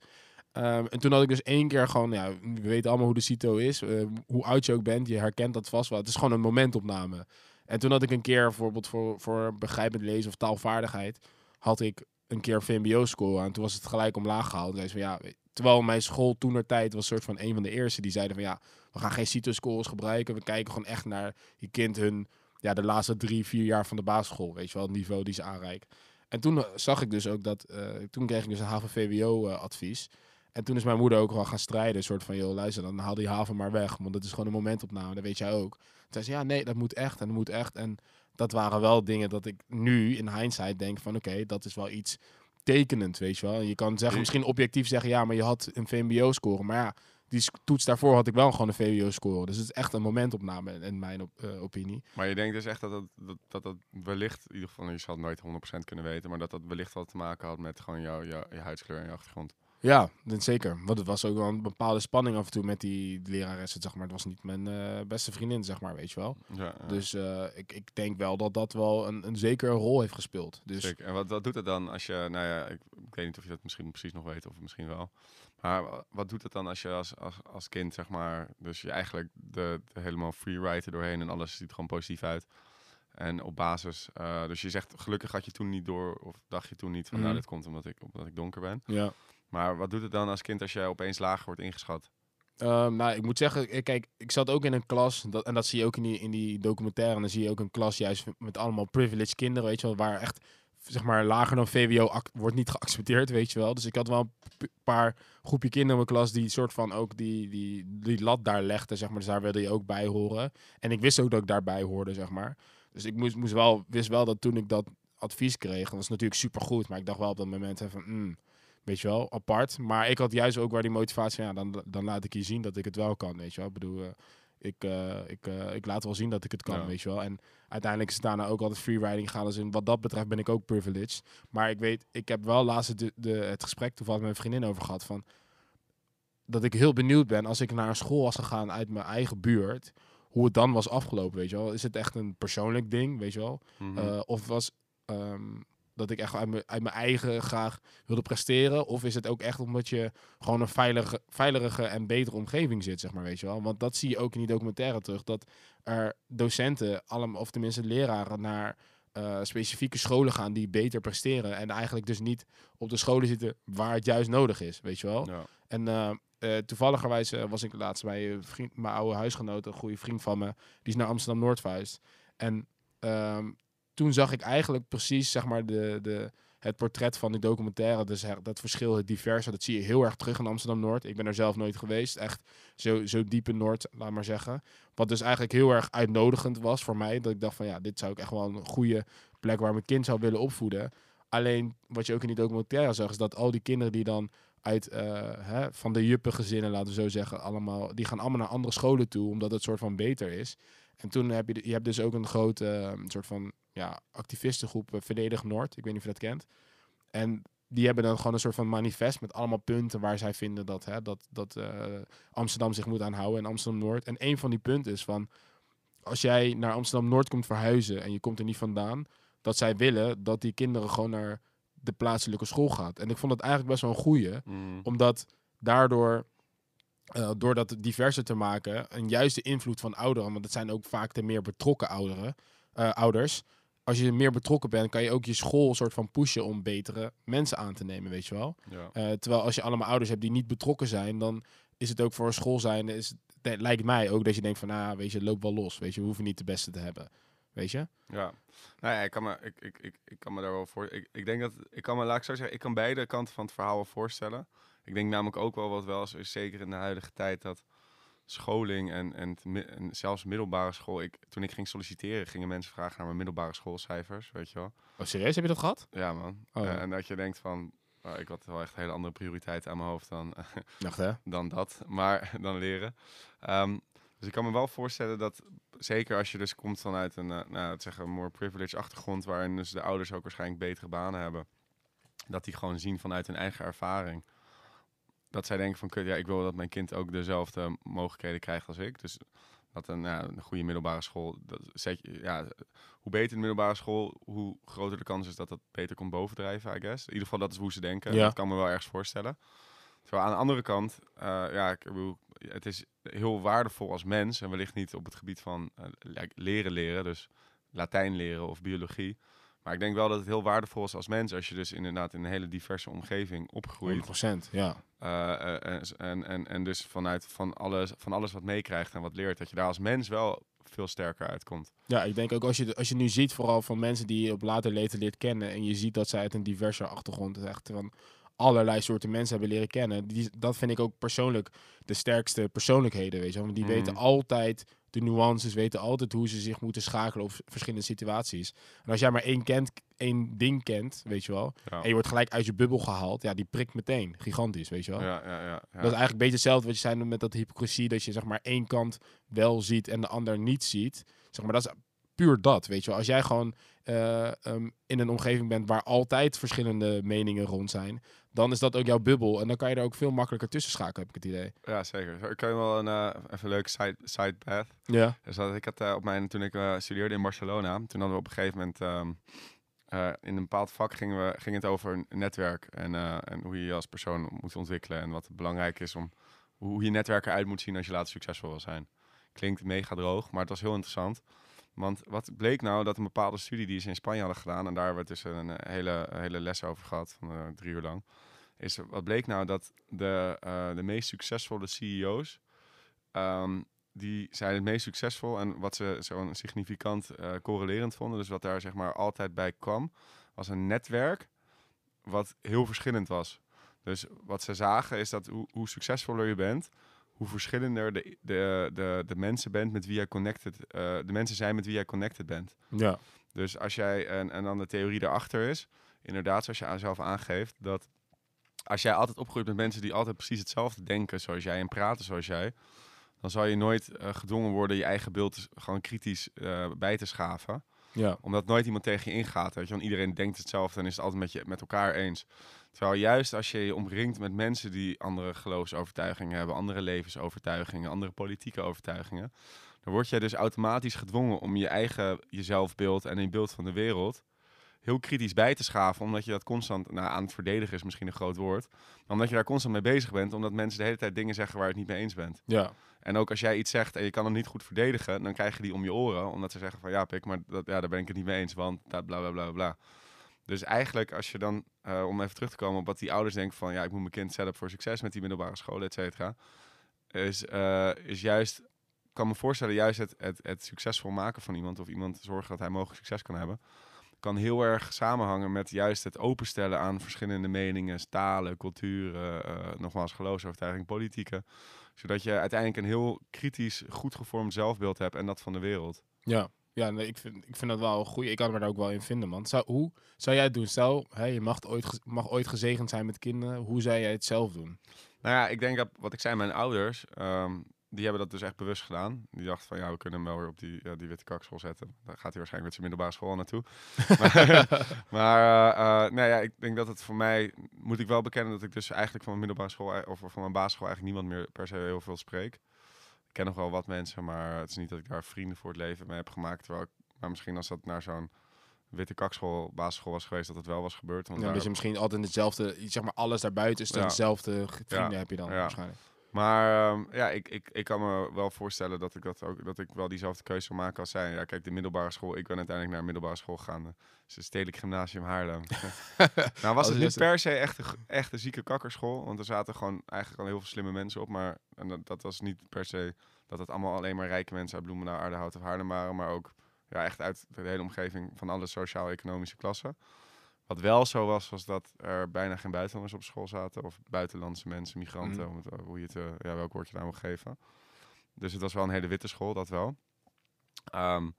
Ehm, en toen had ik dus één keer gewoon, ja, we weten allemaal hoe de CITO is. eh, hoe oud je ook bent, je herkent dat vast wel. Het is gewoon een momentopname. En toen had ik een keer, bijvoorbeeld voor, voor begrijpend lezen of taalvaardigheid, had ik een keer VMBO-score. En toen was het gelijk omlaag gehaald. En zei ze van, ja, terwijl mijn school toen was soort van een van de eerste die zeiden van, ja, we gaan geen CITO-scores gebruiken. We kijken gewoon echt naar je kind hun, ja, de laatste drie, vier jaar van de basisschool. Weet je wel, het niveau die ze aanreiken. En toen eh, zag ik dus ook dat, eh, toen kreeg ik dus een HAVO-VWO-advies. En toen is mijn moeder ook wel gaan strijden. Een soort van, joh, luister, dan haal die haven maar weg. Want dat is gewoon een momentopname, dat weet jij ook. Toen zei ze, ja, nee, dat moet echt en dat moet echt. En dat waren wel dingen dat ik nu in hindsight denk van, oké, dat is wel iets tekenend, weet je wel. En je kan zeggen, misschien objectief zeggen, ja, maar je had een VMBO-score. Maar ja, die toets daarvoor had ik wel gewoon een VWO-score. Dus het is echt een momentopname in mijn op- eh, opinie. Maar je denkt dus echt dat dat, dat, dat, dat wellicht, in ieder geval, je zal het nooit 100% kunnen weten, maar dat dat wellicht wat te maken had met gewoon jouw, jouw, je huidskleur en je achtergrond. Ja, dat zeker. Want het was ook wel een bepaalde spanning af en toe met die leraressen, zeg maar. Het was niet mijn eh, beste vriendin, zeg maar, weet je wel. Ja, ja. Dus eh, ik, ik denk wel dat dat wel een, een zeker een rol heeft gespeeld. Dus Zeker. En wat, wat doet het dan als je, nou ja, ik, ik weet niet of je dat misschien precies nog weet of misschien wel. Maar wa- wat doet het dan als je als, als, als kind, zeg maar, dus je eigenlijk de, de helemaal freeride doorheen en alles ziet gewoon positief uit. En op basis, eh, dus je zegt gelukkig had je toen niet door, of dacht je toen niet van, nou Mhm. dit komt omdat ik, omdat ik donker ben. ja. Maar wat doet het dan als kind als je opeens lager wordt ingeschat? Ehm, nou, ik moet zeggen, ik- kijk, ik zat ook in een klas, dat, en dat zie je ook in die, in die documentaire. En dan zie je ook een klas juist met allemaal privileged kinderen, weet je wel, waar echt, zeg maar, lager dan VWO wordt niet geaccepteerd, weet je wel. Dus ik had wel een paar groepje kinderen in mijn klas die soort van ook die, die, die lat daar legden, zeg maar. Dus daar wilde je ook bij horen. En ik wist ook dat ik daarbij hoorde, zeg maar. Dus ik moest, moest wel, wist wel dat toen ik dat advies kreeg, dat was natuurlijk supergoed, maar ik dacht wel op dat moment even, mm, weet je wel, apart. Maar ik had juist ook waar die motivatie ja, dan, dan laat ik je zien dat ik het wel kan, weet je wel. Ik bedoel, eh, ik, eh, ik, eh, ik laat wel zien dat ik het kan, Ja. weet je wel. En uiteindelijk is het daarna ook altijd freeriding gaan. Dus in wat dat betreft ben ik ook privileged. Maar ik weet, ik heb wel laatst de, de, het gesprek toevallig met mijn vriendin over gehad van dat ik heel benieuwd ben als ik naar een school was gegaan uit mijn eigen buurt, hoe het dan was afgelopen, weet je wel. Is het echt een persoonlijk ding, weet je wel? Mhm. Of was ehm, dat ik echt uit mijn, uit mijn eigen graag wilde presteren? Of is het ook echt omdat je gewoon een veilige, veiligere en betere omgeving zit, zeg maar, weet je wel? Want dat zie je ook in die documentaire terug, dat er docenten, allemaal, of tenminste leraren, naar eh, specifieke scholen gaan die beter presteren. En eigenlijk dus niet op de scholen zitten waar het juist nodig is, weet je wel? ja. En eh, toevalligerwijs was ik laatst bij een vriend, mijn oude huisgenoot, een goede vriend van me, die is naar Amsterdam Noord verhuisd. En ehm, toen zag ik eigenlijk precies zeg maar, de, de, het portret van die documentaire. Dus dat verschil, het diverse, dat zie je heel erg terug in Amsterdam Noord. Ik ben er zelf nooit geweest, echt zo, zo diep in Noord, laat maar zeggen. Wat dus eigenlijk heel erg uitnodigend was voor mij. Dat ik dacht van ja, dit zou ik echt wel een goede plek waar mijn kind zou willen opvoeden. Alleen wat je ook in die documentaire zag, is dat al die kinderen die dan uit eh, hè, van de juppengezinnen, laten we zo zeggen, allemaal, die gaan allemaal naar andere scholen toe, omdat het soort van beter is. En toen heb je, je hebt dus ook een grote eh, soort van ja, activistengroep, eh, Verdedig Noord. Ik weet niet of je dat kent. En die hebben dan gewoon een soort van manifest met allemaal punten waar zij vinden dat, hè, dat, dat eh, Amsterdam zich moet aanhouden en Amsterdam Noord. En een van die punten is van, als jij naar Amsterdam Noord komt verhuizen en je komt er niet vandaan, dat zij willen dat die kinderen gewoon naar de plaatselijke school gaat. En ik vond dat eigenlijk best wel een goeie Mm. omdat daardoor, eh, door dat diverser te maken, en juist de invloed van ouderen, want het zijn ook vaak de meer betrokken ouderen, ouders. Als je meer betrokken bent, kan je ook je school soort van pushen om betere mensen aan te nemen, weet je wel. Ja. Eh, terwijl als je allemaal ouders hebt die niet betrokken zijn, dan is het ook voor een school zijn, is, het lijkt mij ook dat je denkt van, nou, weet je, het loopt wel los, weet je, we hoeven niet de beste te hebben, weet je. Ja, nou ja, ik kan me, ik, ik, ik, ik kan me daar wel voor. Ik, ik denk dat, ik kan me, laat ik zo zeggen, ik kan beide kanten van het verhaal wel voorstellen. Ik denk namelijk ook wel wat wel is, zeker in de huidige tijd, dat scholing en, en, zelfs middelbare school. Ik, toen ik ging solliciteren, gingen mensen vragen naar mijn middelbare schoolcijfers, weet je wel. Oh, serieus, heb je dat gehad? Ja, man. Oh, ja. Eh, en dat je denkt van, nou, ik had wel echt hele andere prioriteiten aan mijn hoofd dan, hè? dan dat, maar dan leren. Ehm, dus ik kan me wel voorstellen dat, zeker als je dus komt vanuit een, eh, nou, zeggen, een more privileged achtergrond, waarin dus de ouders ook waarschijnlijk betere banen hebben, dat die gewoon zien vanuit hun eigen ervaring. Dat zij denken van, kut, ja, ik wil dat mijn kind ook dezelfde mogelijkheden krijgt als ik. Dus dat een, ja, een goede middelbare school, dat zet je, ja, hoe beter de middelbare school, hoe groter de kans is dat dat beter komt bovendrijven, I guess. In ieder geval, dat is hoe ze denken. Ja. Dat kan me wel ergens voorstellen. Terwijl aan de andere kant, eh, ja, ik bedoel, het is heel waardevol als mens. En wellicht niet op het gebied van eh, leren leren, dus Latijn leren of biologie. Maar ik denk wel dat het heel waardevol is als mens als je dus inderdaad in een hele diverse omgeving opgroeit. 100%, ja. Eh, eh, en, en, en dus vanuit van alles, van alles wat meekrijgt en wat leert, dat je daar als mens wel veel sterker uitkomt. Ja, ik denk ook als je, als je nu ziet, vooral van mensen die je op later leeftijd leert kennen. En je ziet dat zij uit een diverse achtergrond echt van allerlei soorten mensen hebben leren kennen. Die, dat vind ik ook persoonlijk de sterkste persoonlijkheden, weet je. Want die Mhm. weten altijd de nuances, weten altijd hoe ze zich moeten schakelen op verschillende situaties. En als jij maar één, kent, één ding kent, weet je wel. Ja. En je wordt gelijk uit je bubbel gehaald. Ja, die prikt meteen. Gigantisch, weet je wel. Ja, ja, ja, ja. Dat is eigenlijk een beetje hetzelfde wat je zei met dat hypocrisie. Dat je zeg maar één kant wel ziet en de ander niet ziet. Zeg maar, dat is puur dat, weet je wel. Als jij gewoon eh, ehm, in een omgeving bent waar altijd verschillende meningen rond zijn, dan is dat ook jouw bubbel. En dan kan je er ook veel makkelijker tussen schakelen, heb ik het idee. ja, zeker. Ik kan je wel een eh, even een leuke side, side path. Ja. Dus dat ik had eh, op mijn, toen ik studeerde in Barcelona, toen hadden we op een gegeven moment ehm, eh, in een bepaald vak gingen we, ging het over een netwerk en, en hoe je je als persoon moet ontwikkelen en wat belangrijk is om hoe je netwerk eruit moet zien als je later succesvol wil zijn. Klinkt mega droog, maar het was heel interessant. Want wat bleek nou dat een bepaalde studie die ze in Spanje hadden gedaan, en daar hebben we dus een eh, hele, hele les over gehad, eh, drie uur lang, is wat bleek nou dat de, eh, de meest succesvolle CEO's ehm, die zijn het meest succesvol en wat ze zo'n significant correlerend vonden, dus wat daar zeg maar altijd bij kwam, was een netwerk wat heel verschillend was. Dus wat ze zagen is dat hoe, hoe succesvoller je bent, hoe verschillender de, de, de, de mensen bent met wie jij connected, eh, de mensen zijn met wie jij connected bent. Ja. Dus als jij, en, en dan de theorie daarachter is, inderdaad, zoals je aan zelf aangeeft, dat als jij altijd opgroeit met mensen die altijd precies hetzelfde denken zoals jij en praten zoals jij, dan zal je nooit eh, gedwongen worden je eigen beeld gewoon kritisch eh, bij te schaven. Ja. Omdat nooit iemand tegen je ingaat. Weet je? Want iedereen denkt hetzelfde en is het altijd met, je, met elkaar eens. Terwijl juist als je je omringt met mensen die andere geloofsovertuigingen hebben, andere levensovertuigingen, andere politieke overtuigingen, dan word jij dus automatisch gedwongen om je eigen jezelfbeeld en een beeld van de wereld heel kritisch bij te schaven, omdat je dat constant nou, aan het verdedigen is misschien een groot woord, maar omdat je daar constant mee bezig bent, omdat mensen de hele tijd dingen zeggen waar je het niet mee eens bent. Ja. En ook als jij iets zegt en je kan hem niet goed verdedigen, dan krijg je die om je oren. Omdat ze zeggen van ja, pik, maar dat, ja, daar ben ik het niet mee eens, want dat bla bla bla bla. Dus eigenlijk als je dan, eh, om even terug te komen op wat die ouders denken van ja, ik moet mijn kind setup voor succes met die middelbare scholen, et cetera. Is, eh, is juist, kan me voorstellen, juist het, het, het succesvol maken van iemand of iemand zorgen dat hij mogelijk succes kan hebben. Kan heel erg samenhangen met juist het openstellen aan verschillende meningen, talen, culturen, eh, nogmaals geloofsovertuiging, politieke zodat je uiteindelijk een heel kritisch, goed gevormd zelfbeeld hebt en dat van de wereld. Ja. Ja, nee, ik, vind, ik vind dat wel goed. Ik kan me daar ook wel in vinden, man. Zou, hoe zou jij het doen? Stel, hè, je mag ooit, mag ooit gezegend zijn met kinderen. Hoe zou jij het zelf doen? Nou ja, ik denk dat wat ik zei, mijn ouders, ehm, die hebben dat dus echt bewust gedaan. Die dachten van ja, we kunnen hem wel weer op die, die witte kakschool zetten. Daar gaat hij waarschijnlijk met zijn middelbare school al naartoe. maar maar uh, nou ja, ik denk dat het voor mij, moet ik wel bekennen dat ik dus eigenlijk van mijn middelbare school of van mijn basisschool eigenlijk niemand meer per se heel veel spreek. Ik ken nog wel wat mensen, maar het is niet dat ik daar vrienden voor het leven mee heb gemaakt. Terwijl ik, maar misschien als dat naar zo'n witte kakschool, basisschool was geweest, dat het wel was gebeurd. Want ja, daar... dus je misschien altijd hetzelfde, zeg maar alles daarbuiten is dan Ja. dezelfde vrienden Ja. heb je dan waarschijnlijk. Maar ehm, ja, ik, ik, ik kan me wel voorstellen dat ik, dat, ook, dat ik wel diezelfde keuze zou maken als zij. Ja, kijk, de middelbare school. Ik ben uiteindelijk naar een middelbare school gegaan. Is het Stedelijk Gymnasium Haarlem. nou was het niet per se echt een, g- echt een zieke kakkerschool. Want er zaten gewoon eigenlijk al heel veel slimme mensen op. Maar en dat, dat was niet per se dat het allemaal alleen maar rijke mensen uit Bloemendaal, Aardehout of Haarlem waren. Maar ook ja, echt uit de hele omgeving van alle sociaal-economische klassen. Wat wel zo was, was dat er bijna geen buitenlanders op school zaten. Of buitenlandse mensen, migranten, Mhm. om het, hoe je het, eh, ja, welk woord je daar moet geven. Dus het was wel een hele witte school, dat wel. Ehm,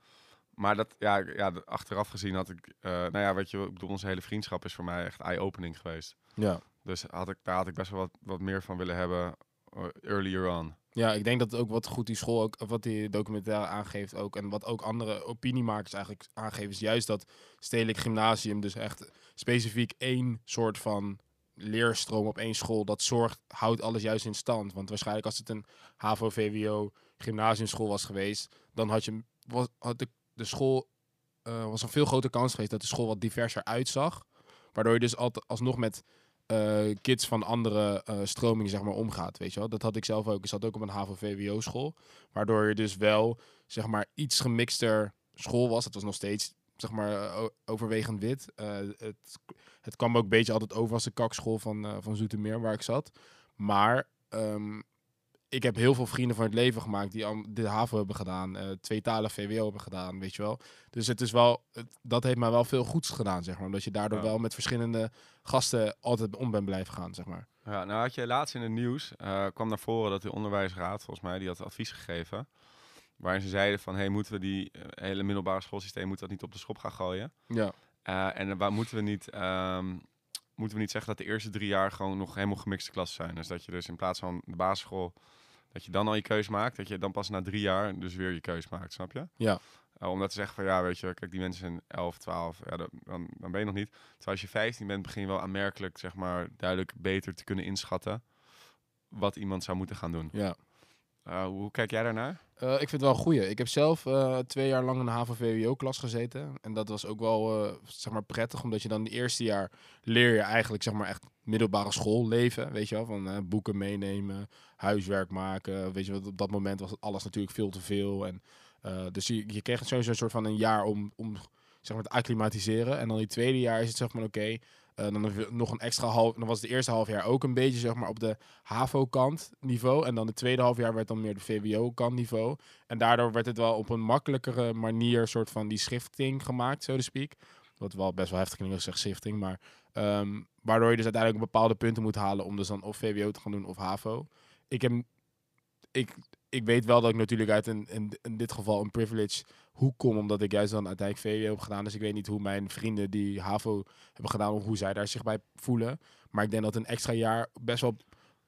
maar dat, ja, ja, achteraf gezien had ik, eh, nou ja, weet je, ik bedoel, onze hele vriendschap is voor mij echt eye-opening geweest. Ja. Dus had ik, daar had ik best wel wat, wat meer van willen hebben eh, earlier on. Ja, ik denk dat ook wat goed die school ook, wat die documentaire aangeeft ook, en wat ook andere opiniemakers eigenlijk aangeven, is juist dat stedelijk gymnasium dus echt specifiek één soort van leerstroom op één school, dat zorgt, houdt alles juist in stand. Want waarschijnlijk als het een HAVO, VWO, gymnasiumschool was geweest, dan had je, was, had de, de school, eh, was een veel grotere kans geweest dat de school wat diverser uitzag. Waardoor je dus altijd alsnog met eh, kids van andere eh, stromingen zeg maar omgaat, weet je wel. Dat had ik zelf ook. Ik zat ook op een HAVO-VWO-school, waardoor je dus wel zeg maar iets gemixter school was. Het was nog steeds zeg maar eh, overwegend wit. Het, het kwam ook een beetje altijd over als de kakschool van, van Zoetermeer waar ik zat. Maar ehm, ik heb heel veel vrienden van het leven gemaakt die al de HAVO hebben gedaan, eh twee talen VWO hebben gedaan, weet je wel. Dus het is wel, dat heeft mij wel veel goeds gedaan, zeg maar. Omdat je daardoor Ja. wel met verschillende gasten altijd om bent blijven gaan, zeg maar. Ja, nou had je laatst in het nieuws, eh, kwam naar voren dat de onderwijsraad, volgens mij, die had advies gegeven. Waarin ze zeiden van, hey, moeten we die eh, hele middelbare schoolsysteem, moeten dat niet op de schop gaan gooien? Ja, en waar moeten we niet, ehm, moeten we niet zeggen dat de eerste drie jaar gewoon nog helemaal gemixte klassen zijn? Dus dat je dus in plaats van de basisschool, dat je dan al je keus maakt, dat je dan pas na drie jaar dus weer je keus maakt, snap je? Ja. Uh, om dat te zeggen van, ja, weet je, kijk, die mensen zijn 11, 12, ja, dan, dan, dan ben je nog niet. Terwijl als je 15 bent, begin je wel aanmerkelijk, zeg maar, duidelijk beter te kunnen inschatten wat iemand zou moeten gaan doen. ja. Uh, hoe kijk jij daarnaar? Eh, ik vind het wel een goeie. Ik heb zelf eh, twee jaar lang in de HAVO-VWO-klas gezeten. En dat was ook wel eh, zeg maar prettig, omdat je dan het eerste jaar leer je eigenlijk zeg maar echt middelbare school leven. Weet je wel, van eh, boeken meenemen, huiswerk maken. Weet je wat, op dat moment was alles natuurlijk veel te veel. En, eh, dus je, kreeg sowieso een soort van een jaar om, om zeg maar te acclimatiseren. En dan die tweede jaar is het zeg maar oké. eh, dan nog een extra half. Dan was het eerste half jaar ook een beetje zeg maar op de HAVO-kant niveau. En dan het tweede half jaar werd dan meer de VWO-kant niveau. En daardoor werd het wel op een makkelijkere manier soort van die schifting gemaakt, zo to speak. Wat wel best wel heftig klinkt als zeg schifting, maar ehm, waardoor je dus uiteindelijk bepaalde punten moet halen om dus dan of VWO te gaan doen of HAVO. Ik heb, ik, ik weet wel dat ik natuurlijk uit een, in, in dit geval een privilege hoek kom, omdat ik juist dan uiteindelijk VWO heb gedaan. Dus ik weet niet hoe mijn vrienden die HAVO hebben gedaan, of hoe zij daar zich bij voelen. Maar ik denk dat een extra jaar best wel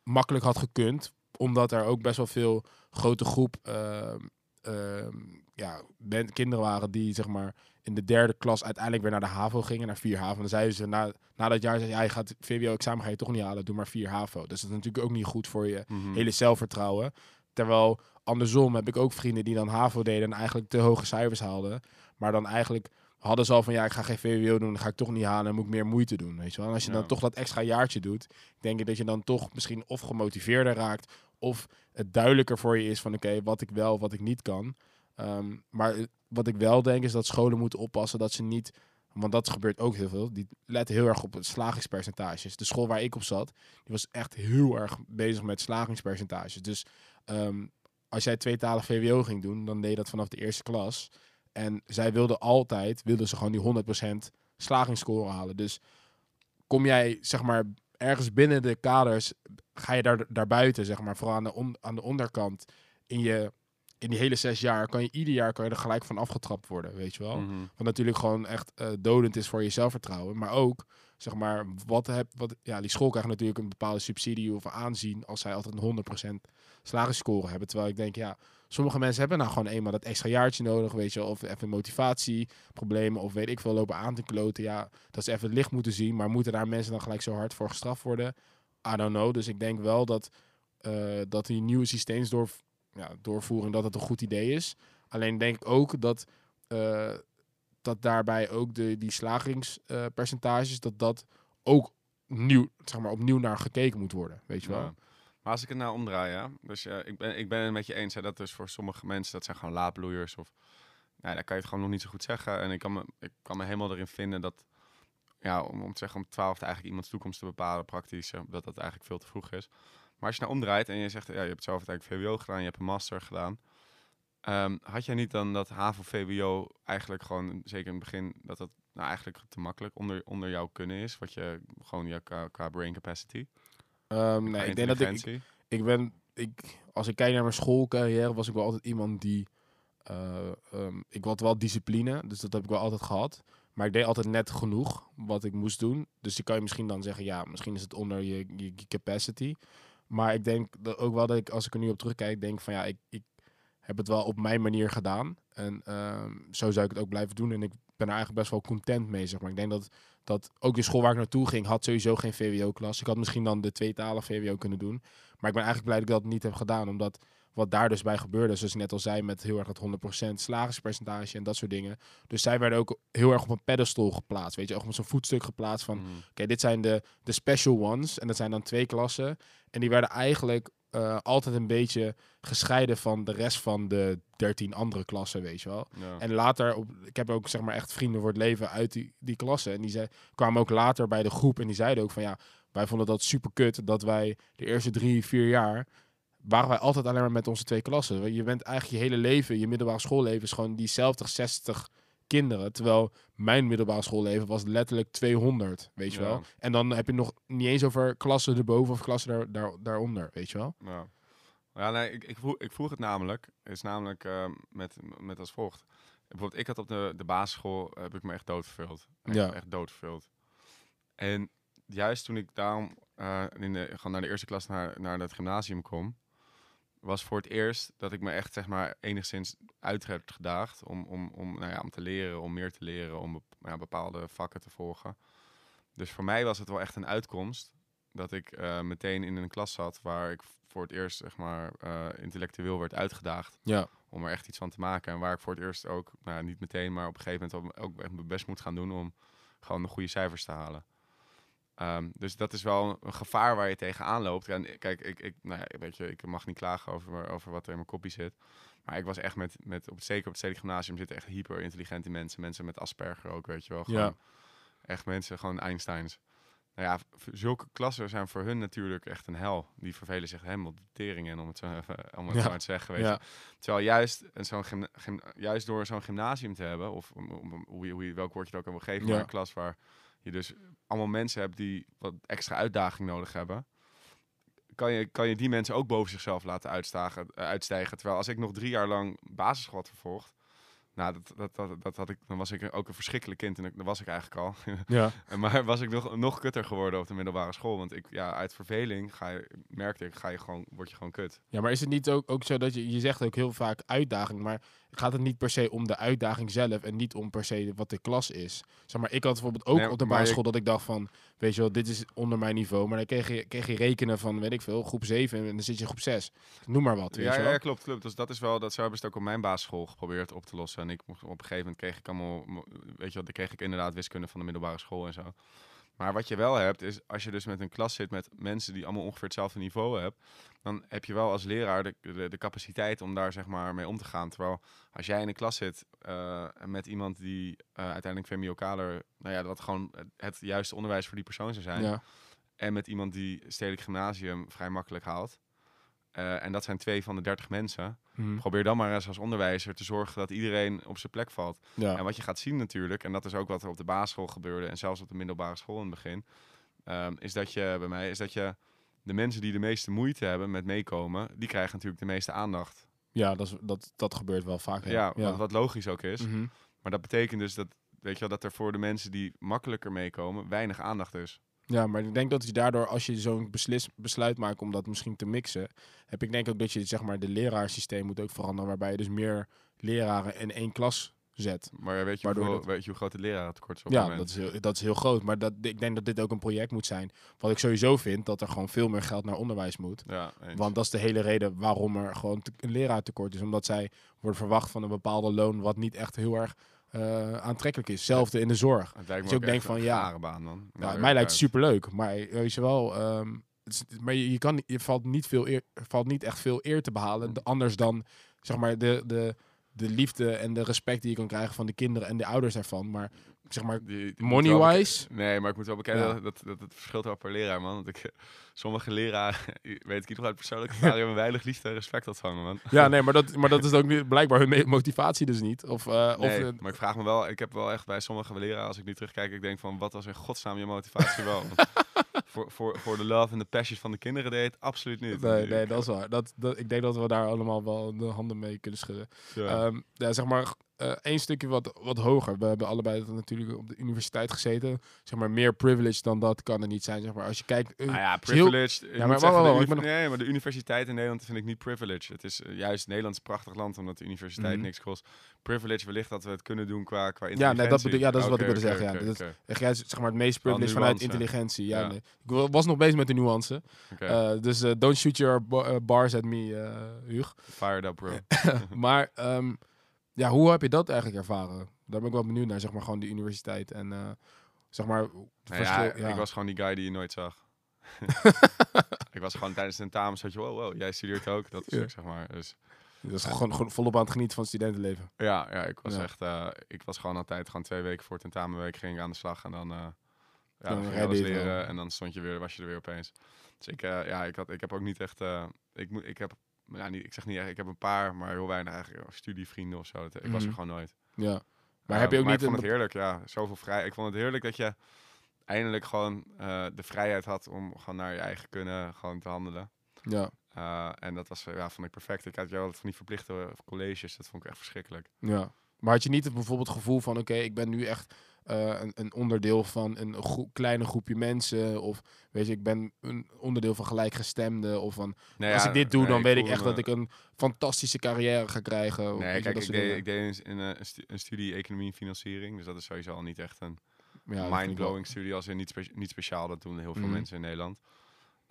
makkelijk had gekund, omdat er ook best wel veel grote groep ehm, ehm, ja, ben- kinderen waren die zeg maar in de derde klas uiteindelijk weer naar de HAVO gingen, naar 4 HAVO. En dan zeiden ze na, na dat jaar, zei, ja, je gaat VWO-examen ga je toch niet halen, doe maar 4 HAVO. Dus dat is natuurlijk ook niet goed voor je Mhm. hele zelfvertrouwen. Terwijl andersom heb ik ook vrienden die dan HAVO deden en eigenlijk te hoge cijfers haalden. Maar dan eigenlijk hadden ze al van ja, ik ga geen VWO doen, dan ga ik toch niet halen en moet ik meer moeite doen. Weet je wel? En als je Ja. dan toch dat extra jaartje doet, denk ik dat je dan toch misschien of gemotiveerder raakt of het duidelijker voor je is van oké, wat ik wel, wat ik niet kan. Ehm, maar wat ik wel denk is dat scholen moeten oppassen dat ze niet, want dat gebeurt ook heel veel, die letten heel erg op het slagingspercentages. De school waar ik op zat, die was echt heel erg bezig met slagingspercentages. Dus ehm, als jij tweetalig VWO ging doen, dan deed dat vanaf de eerste klas. En zij wilden altijd, wilden ze gewoon die 100% slagingsscore halen. Dus kom jij, zeg maar, ergens binnen de kaders, ga je daar, daarbuiten, zeg maar, vooral aan de, aan de onderkant, in je in die hele zes jaar kan je ieder jaar kan je er gelijk van afgetrapt worden, weet je wel. Mhm. Wat natuurlijk gewoon echt eh, dodend is voor je zelfvertrouwen. Maar ook, zeg maar, wat heb, wat, ja, die school krijgt natuurlijk een bepaalde subsidie of aanzien als zij altijd een 100% slagerscore hebben. Terwijl ik denk, ja, sommige mensen hebben nou gewoon eenmaal dat extra jaartje nodig, weet je wel. Of even motivatieproblemen of weet ik veel, lopen aan te kloten. Ja, dat ze even het licht moeten zien. Maar moeten daar mensen dan gelijk zo hard voor gestraft worden? I don't know. Dus ik denk wel dat, eh, dat die nieuwe systeemsdoor, ja, doorvoering, dat het een goed idee is. Alleen denk ik ook dat, eh, dat daarbij ook de, die slagingspercentages, dat dat ook nieuw, zeg maar, opnieuw naar gekeken moet worden. Weet je wel? Ja. Maar als ik het nou omdraai, ja. Dus eh, ik, ben, ik ben het met je eens. Hè, dat dus voor sommige mensen, dat zijn gewoon laadbloeiers. Of, nou, daar kan je het gewoon nog niet zo goed zeggen. En ik kan me, ik kan me helemaal erin vinden dat, ja, om, om te zeggen om twaalfde eigenlijk iemands toekomst te bepalen, praktisch, dat dat eigenlijk veel te vroeg is. Maar als je nou omdraait en je zegt, ja, je hebt zelf uiteindelijk VWO gedaan, je hebt een master gedaan. Ehm, had jij niet dan dat HAVO, VWO eigenlijk gewoon, zeker in het begin, dat dat nou eigenlijk te makkelijk onder, onder jouw kunnen is? Wat je gewoon je qua, qua brain capacity? Qua nee, ik denk dat ik, ik ben, ik, als ik kijk naar mijn schoolcarrière, was ik wel altijd iemand die, eh, ehm, ik had wel discipline, dus dat heb ik wel altijd gehad. Maar ik deed altijd net genoeg wat ik moest doen. Dus die kan je misschien dan zeggen, ja, misschien is het onder je, je, je capacity. Maar ik denk dat ook wel dat ik, als ik er nu op terugkijk, denk van ja, ik, ik heb het wel op mijn manier gedaan. En ehm, zo zou ik het ook blijven doen. En ik ben er eigenlijk best wel content mee, zeg maar. Ik denk dat, dat ook de school waar ik naartoe ging, had sowieso geen VWO-klas. Ik had misschien dan de tweetalig VWO kunnen doen. Maar ik ben eigenlijk blij dat ik dat niet heb gedaan. Omdat wat daar dus bij gebeurde, zoals ik net al zei, met heel erg het 100% slagingspercentage en dat soort dingen. Dus zij werden ook heel erg op een pedestal geplaatst. Weet je, ook met zo'n voetstuk geplaatst van, Mhm. oké, dit zijn de, de special ones. En dat zijn dan twee klassen. En die werden eigenlijk eh, altijd een beetje gescheiden van de rest van de 13 andere klassen, weet je wel. Ja. En later, op, ik heb ook zeg maar echt vrienden voor het leven uit die, die klasse. En die zei, kwamen ook later bij de groep en die zeiden ook van ja, wij vonden dat super kut dat wij de eerste drie, vier jaar waren wij altijd alleen maar met onze twee klassen. Je bent eigenlijk je hele leven, je middelbare schoolleven is gewoon diezelfde 60 kinderen. Terwijl mijn middelbare schoolleven was letterlijk 200, weet je Ja. wel. En dan heb je nog niet eens over klassen erboven of klassen daar, daar, daaronder, weet je wel. Ja, ja nee, ik, ik, vroeg, ik vroeg het namelijk. Is namelijk ehm, met, met als volgt. Bijvoorbeeld, ik had op de, de basisschool, heb ik me echt doodverveeld. Echt, Ja. echt doodverveeld. En juist toen ik daarom eh, in de, gewoon naar de eerste klas naar, naar het gymnasium kom, was voor het eerst dat ik me echt, zeg maar, enigszins uit werd gedaagd om, om, om, nou ja, om te leren, om meer te leren, om ja, bepaalde vakken te volgen. Dus voor mij was het wel echt een uitkomst dat ik eh, meteen in een klas zat waar ik voor het eerst, zeg maar, eh, intellectueel werd uitgedaagd Ja, om er echt iets van te maken. En waar ik voor het eerst ook, nou niet meteen, maar op een gegeven moment ook, ook echt mijn best moet gaan doen om gewoon de goede cijfers te halen. Ehm, dus dat is wel een gevaar waar je tegenaan loopt. En kijk, ik, ik, nou ja, weet je, ik mag niet klagen over, over wat er in mijn kopie zit. Maar ik was echt met, met op het, zeker op het stedelijk gymnasium zitten echt hyper intelligente mensen. Mensen met Asperger ook, weet je wel. Gewoon Ja. Echt mensen, gewoon Einsteins. Nou ja, zulke klassen zijn voor hun natuurlijk echt een hel. Die vervelen zich helemaal de tering in, om het zo, even, om het Ja. zo maar te zeggen. Weet ja, Terwijl juist, zo'n gym, gym- juist door zo'n gymnasium te hebben, of om- om- hoe je, hoe je, welk woord je het ook wil geven, Ja. een klas waar je dus allemaal mensen hebt die wat extra uitdaging nodig hebben, kan je, kan je die mensen ook boven zichzelf laten uitstagen, eh, uitstijgen. Terwijl als ik nog drie jaar lang basisschool had vervolgd, nou, dat, dat, dat, dat had ik, dan was ik ook een verschrikkelijk kind en dat was ik eigenlijk al. ja. Maar was ik nog, nog kutter geworden op de middelbare school. Want ik, ja, uit verveling ga je, merkte ik, ga je gewoon, word je gewoon kut. Ja, maar is het niet ook, ook zo dat je, je zegt ook heel vaak uitdaging, maar gaat het niet per se om de uitdaging zelf en niet om per se wat de klas is? Zeg maar, ik had bijvoorbeeld ook Nee, op de basisschool dat ik dacht van, weet je wel, dit is onder mijn niveau, maar dan kreeg je, kreeg je rekenen van, weet ik veel, groep 7 en dan zit je in groep 6. Noem maar wat, weet Ja, je ja, wel. ja, klopt, klopt. Dus dat is wel, dat zo hebben ze het ook op mijn basisschool geprobeerd op te lossen. En ik op een gegeven moment kreeg ik allemaal, weet je wel, dan kreeg ik inderdaad wiskunde van de middelbare school en zo. Maar wat je wel hebt, is als je dus met een klas zit met mensen die allemaal ongeveer hetzelfde niveau hebben, dan heb je wel als leraar de, de, de capaciteit om daar zeg maar mee om te gaan. Terwijl als jij in een klas zit eh, met iemand die eh, uiteindelijk VMBO kader, nou ja, dat gewoon het, het juiste onderwijs voor die persoon zou zijn. Ja, En met iemand die stedelijk gymnasium vrij makkelijk haalt. Eh, en dat zijn twee van de dertig mensen. Mhm. Probeer dan maar eens als onderwijzer te zorgen dat iedereen op zijn plek valt. ja. En wat je gaat zien natuurlijk, en dat is ook wat er op de basisschool gebeurde en zelfs op de middelbare school in het begin, ehm, is dat je bij mij, is dat je de mensen die de meeste moeite hebben met meekomen, die krijgen natuurlijk de meeste aandacht. Ja, dat, is, dat, dat gebeurt wel vaak. Ja, Wat, wat logisch ook is. Mhm. Maar dat betekent dus dat, weet je wel, dat er voor de mensen die makkelijker meekomen, weinig aandacht is. Ja, maar ik denk dat je daardoor, als je zo'n beslis, besluit maakt om dat misschien te mixen, heb ik denk ook dat je zeg maar de leraarsysteem moet ook veranderen, waarbij je dus meer leraren in één klas zet. Maar weet je, Waardoor hoeveel, dat- weet je hoe groot de lerarentekort is op Ja, dat is, heel, dat is heel groot. Maar dat, ik denk dat dit ook een project moet zijn. Wat ik sowieso vind, dat er gewoon veel meer geld naar onderwijs moet. Ja. Want dat is de hele reden waarom er gewoon een leraartekort is. Omdat zij worden verwacht van een bepaalde loon wat niet echt heel erg eh, aantrekkelijk is. Zelfde in de zorg. het lijkt me dus ook denk van, ja. baan dan. Ja, mij lijkt het superleuk. Maar weet je wel, ehm, is- maar je, je, kan, je valt, niet veel eer, er valt niet echt veel eer te behalen. de- anders dan zeg maar de, de, de liefde en de respect die je kan krijgen van de kinderen en de ouders daarvan. Maar zeg maar money-wise. Nee, maar ik moet wel bekennen Ja. dat, dat, dat het verschilt wel per leraar, man. Want ik, sommige leraren, weet ik in ieder geval uit persoonlijke ervaring, hebben weinig liefde en respect ontvangen, man. Ja, nee, maar dat, maar dat is ook niet, blijkbaar hun motivatie dus niet. Of, eh, of Nee, maar ik vraag me wel, ik heb wel echt bij sommige leraren, als ik nu terugkijk, ik denk van, wat was in godsnaam je motivatie wel? Voor, voor, voor de love en de passion van de kinderen deed absoluut niet. nee, nee, dat is waar. Dat, dat, ik denk dat we daar allemaal wel de handen mee kunnen schudden. ja. Ehm, ja, zeg maar eh één stukje wat, wat hoger. We hebben allebei natuurlijk op de universiteit gezeten. Zeg maar meer privilege dan dat kan er niet zijn. Zeg maar als je kijkt. eh, Nou ja, heel- privileged. ik Ja, maar zeggen, nog- Nee, maar de universiteit in Nederland vind ik niet privileged. Het is eh, juist Nederland is een prachtig land omdat de universiteit Mhm. niks kost. Privilege wellicht dat we het kunnen doen qua, qua Ja, intelligentie. nee, dat bedoel- ja, dat is wat ik wilde zeggen, ja. Dat jij zeg maar het meest privilege vanuit intelligentie. Ja, Ja. nee. Ik wa- was nog bezig met de nuance. Eh, dus eh, don't shoot your ba- eh, bars at me, eh Huug. Fired up, bro. maar ehm, ja, hoe heb je dat eigenlijk ervaren? Daar ben ik wel benieuwd naar, zeg maar, gewoon die universiteit. En eh, zeg maar, het Nou ja, ja. ik was gewoon die guy die je nooit zag. ik was gewoon tijdens de tentamen zo, wow, wow, jij studeert ook. Dat is Ja. zeg maar. Dus Dat is gewoon, gewoon volop aan het genieten van het studentenleven. ja, ja ik was Ja. echt, eh, ik was gewoon altijd gewoon twee weken voor tentamenweek ging ik aan de slag en dan, eh ja, Dan ging je je leren en dan stond je weer, was je er weer opeens. Dus ik, eh, ja, ik had, ik heb ook niet echt, eh, ik moet, ik heb, ja, niet, ik zeg niet echt, ik heb een paar, maar heel weinig eigenlijk studievrienden of zo. Dat, ik was er Mhm. gewoon nooit. Ja. Maar Eh, heb je ook maar niet ik vond het heerlijk, ja. Zoveel vrij. Ik vond het heerlijk dat je eindelijk gewoon eh, de vrijheid had om gewoon naar je eigen kunnen gewoon te handelen. Ja, Eh, en dat was, eh, ja, vond ik perfect. Ik had jou van die verplichte colleges, dat vond ik echt verschrikkelijk. ja. Maar had je niet het bijvoorbeeld het gevoel van, oké, ik ben nu echt eh, een, een onderdeel van een groe- kleine groepje mensen. Of weet je, ik ben een onderdeel van gelijkgestemden. Of van, Nee, als ja, ik dit doe, nee, dan weet ik echt me- dat ik een fantastische carrière ga krijgen. Of, Nee, kijk, dat ik deed, ik deed een, een, een stu- een studie economie en financiering. Dus dat is sowieso al niet echt een Ja, mind-blowing studie. Als in niet, spe- niet speciaal, dat doen heel veel Mhm. mensen in Nederland.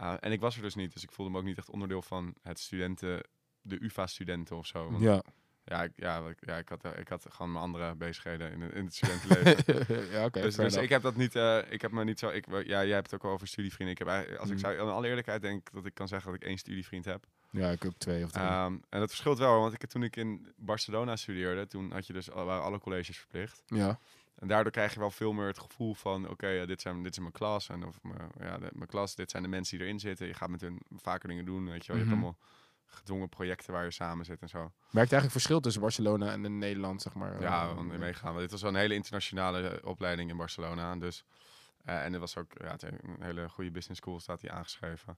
Uh, en ik was er dus niet, dus ik voelde me ook niet echt onderdeel van het studenten, de UvA-studenten of zo. Want Ja. Ja, ik, ja, ik- ja ik, had, eh, ik had gewoon mijn andere bezigheden in, het- in het studentenleven. ja, oké. dus dus ik heb dat niet, eh, ik heb me niet zo, ik, ja, jij hebt het ook al over studievrienden. Ik heb als ik Mhm. zou, in alle eerlijkheid denk ik dat ik kan zeggen dat ik één studievriend heb. Ja, ik ook twee of drie. Ehm, en dat verschilt wel, want ik, toen ik in Barcelona studeerde, toen had je dus, al- waren alle colleges verplicht. ja. En daardoor krijg je wel veel meer het gevoel van, oké, dit, zijn, dit is mijn klas. En of mijn, ja, de- mijn klas, dit zijn de mensen die erin zitten. Je gaat met hun vaker dingen doen, weet je wel. Je Mhm. hebt allemaal gedwongen projecten waar je samen zit en zo. Merkt eigenlijk verschil tussen Barcelona en in Nederland, zeg maar. Ja, we moeten meegaan. Want dit was wel een hele internationale eh, opleiding in Barcelona. Dus, eh, en er was ook ja, het een hele goede business school staat die aangeschreven.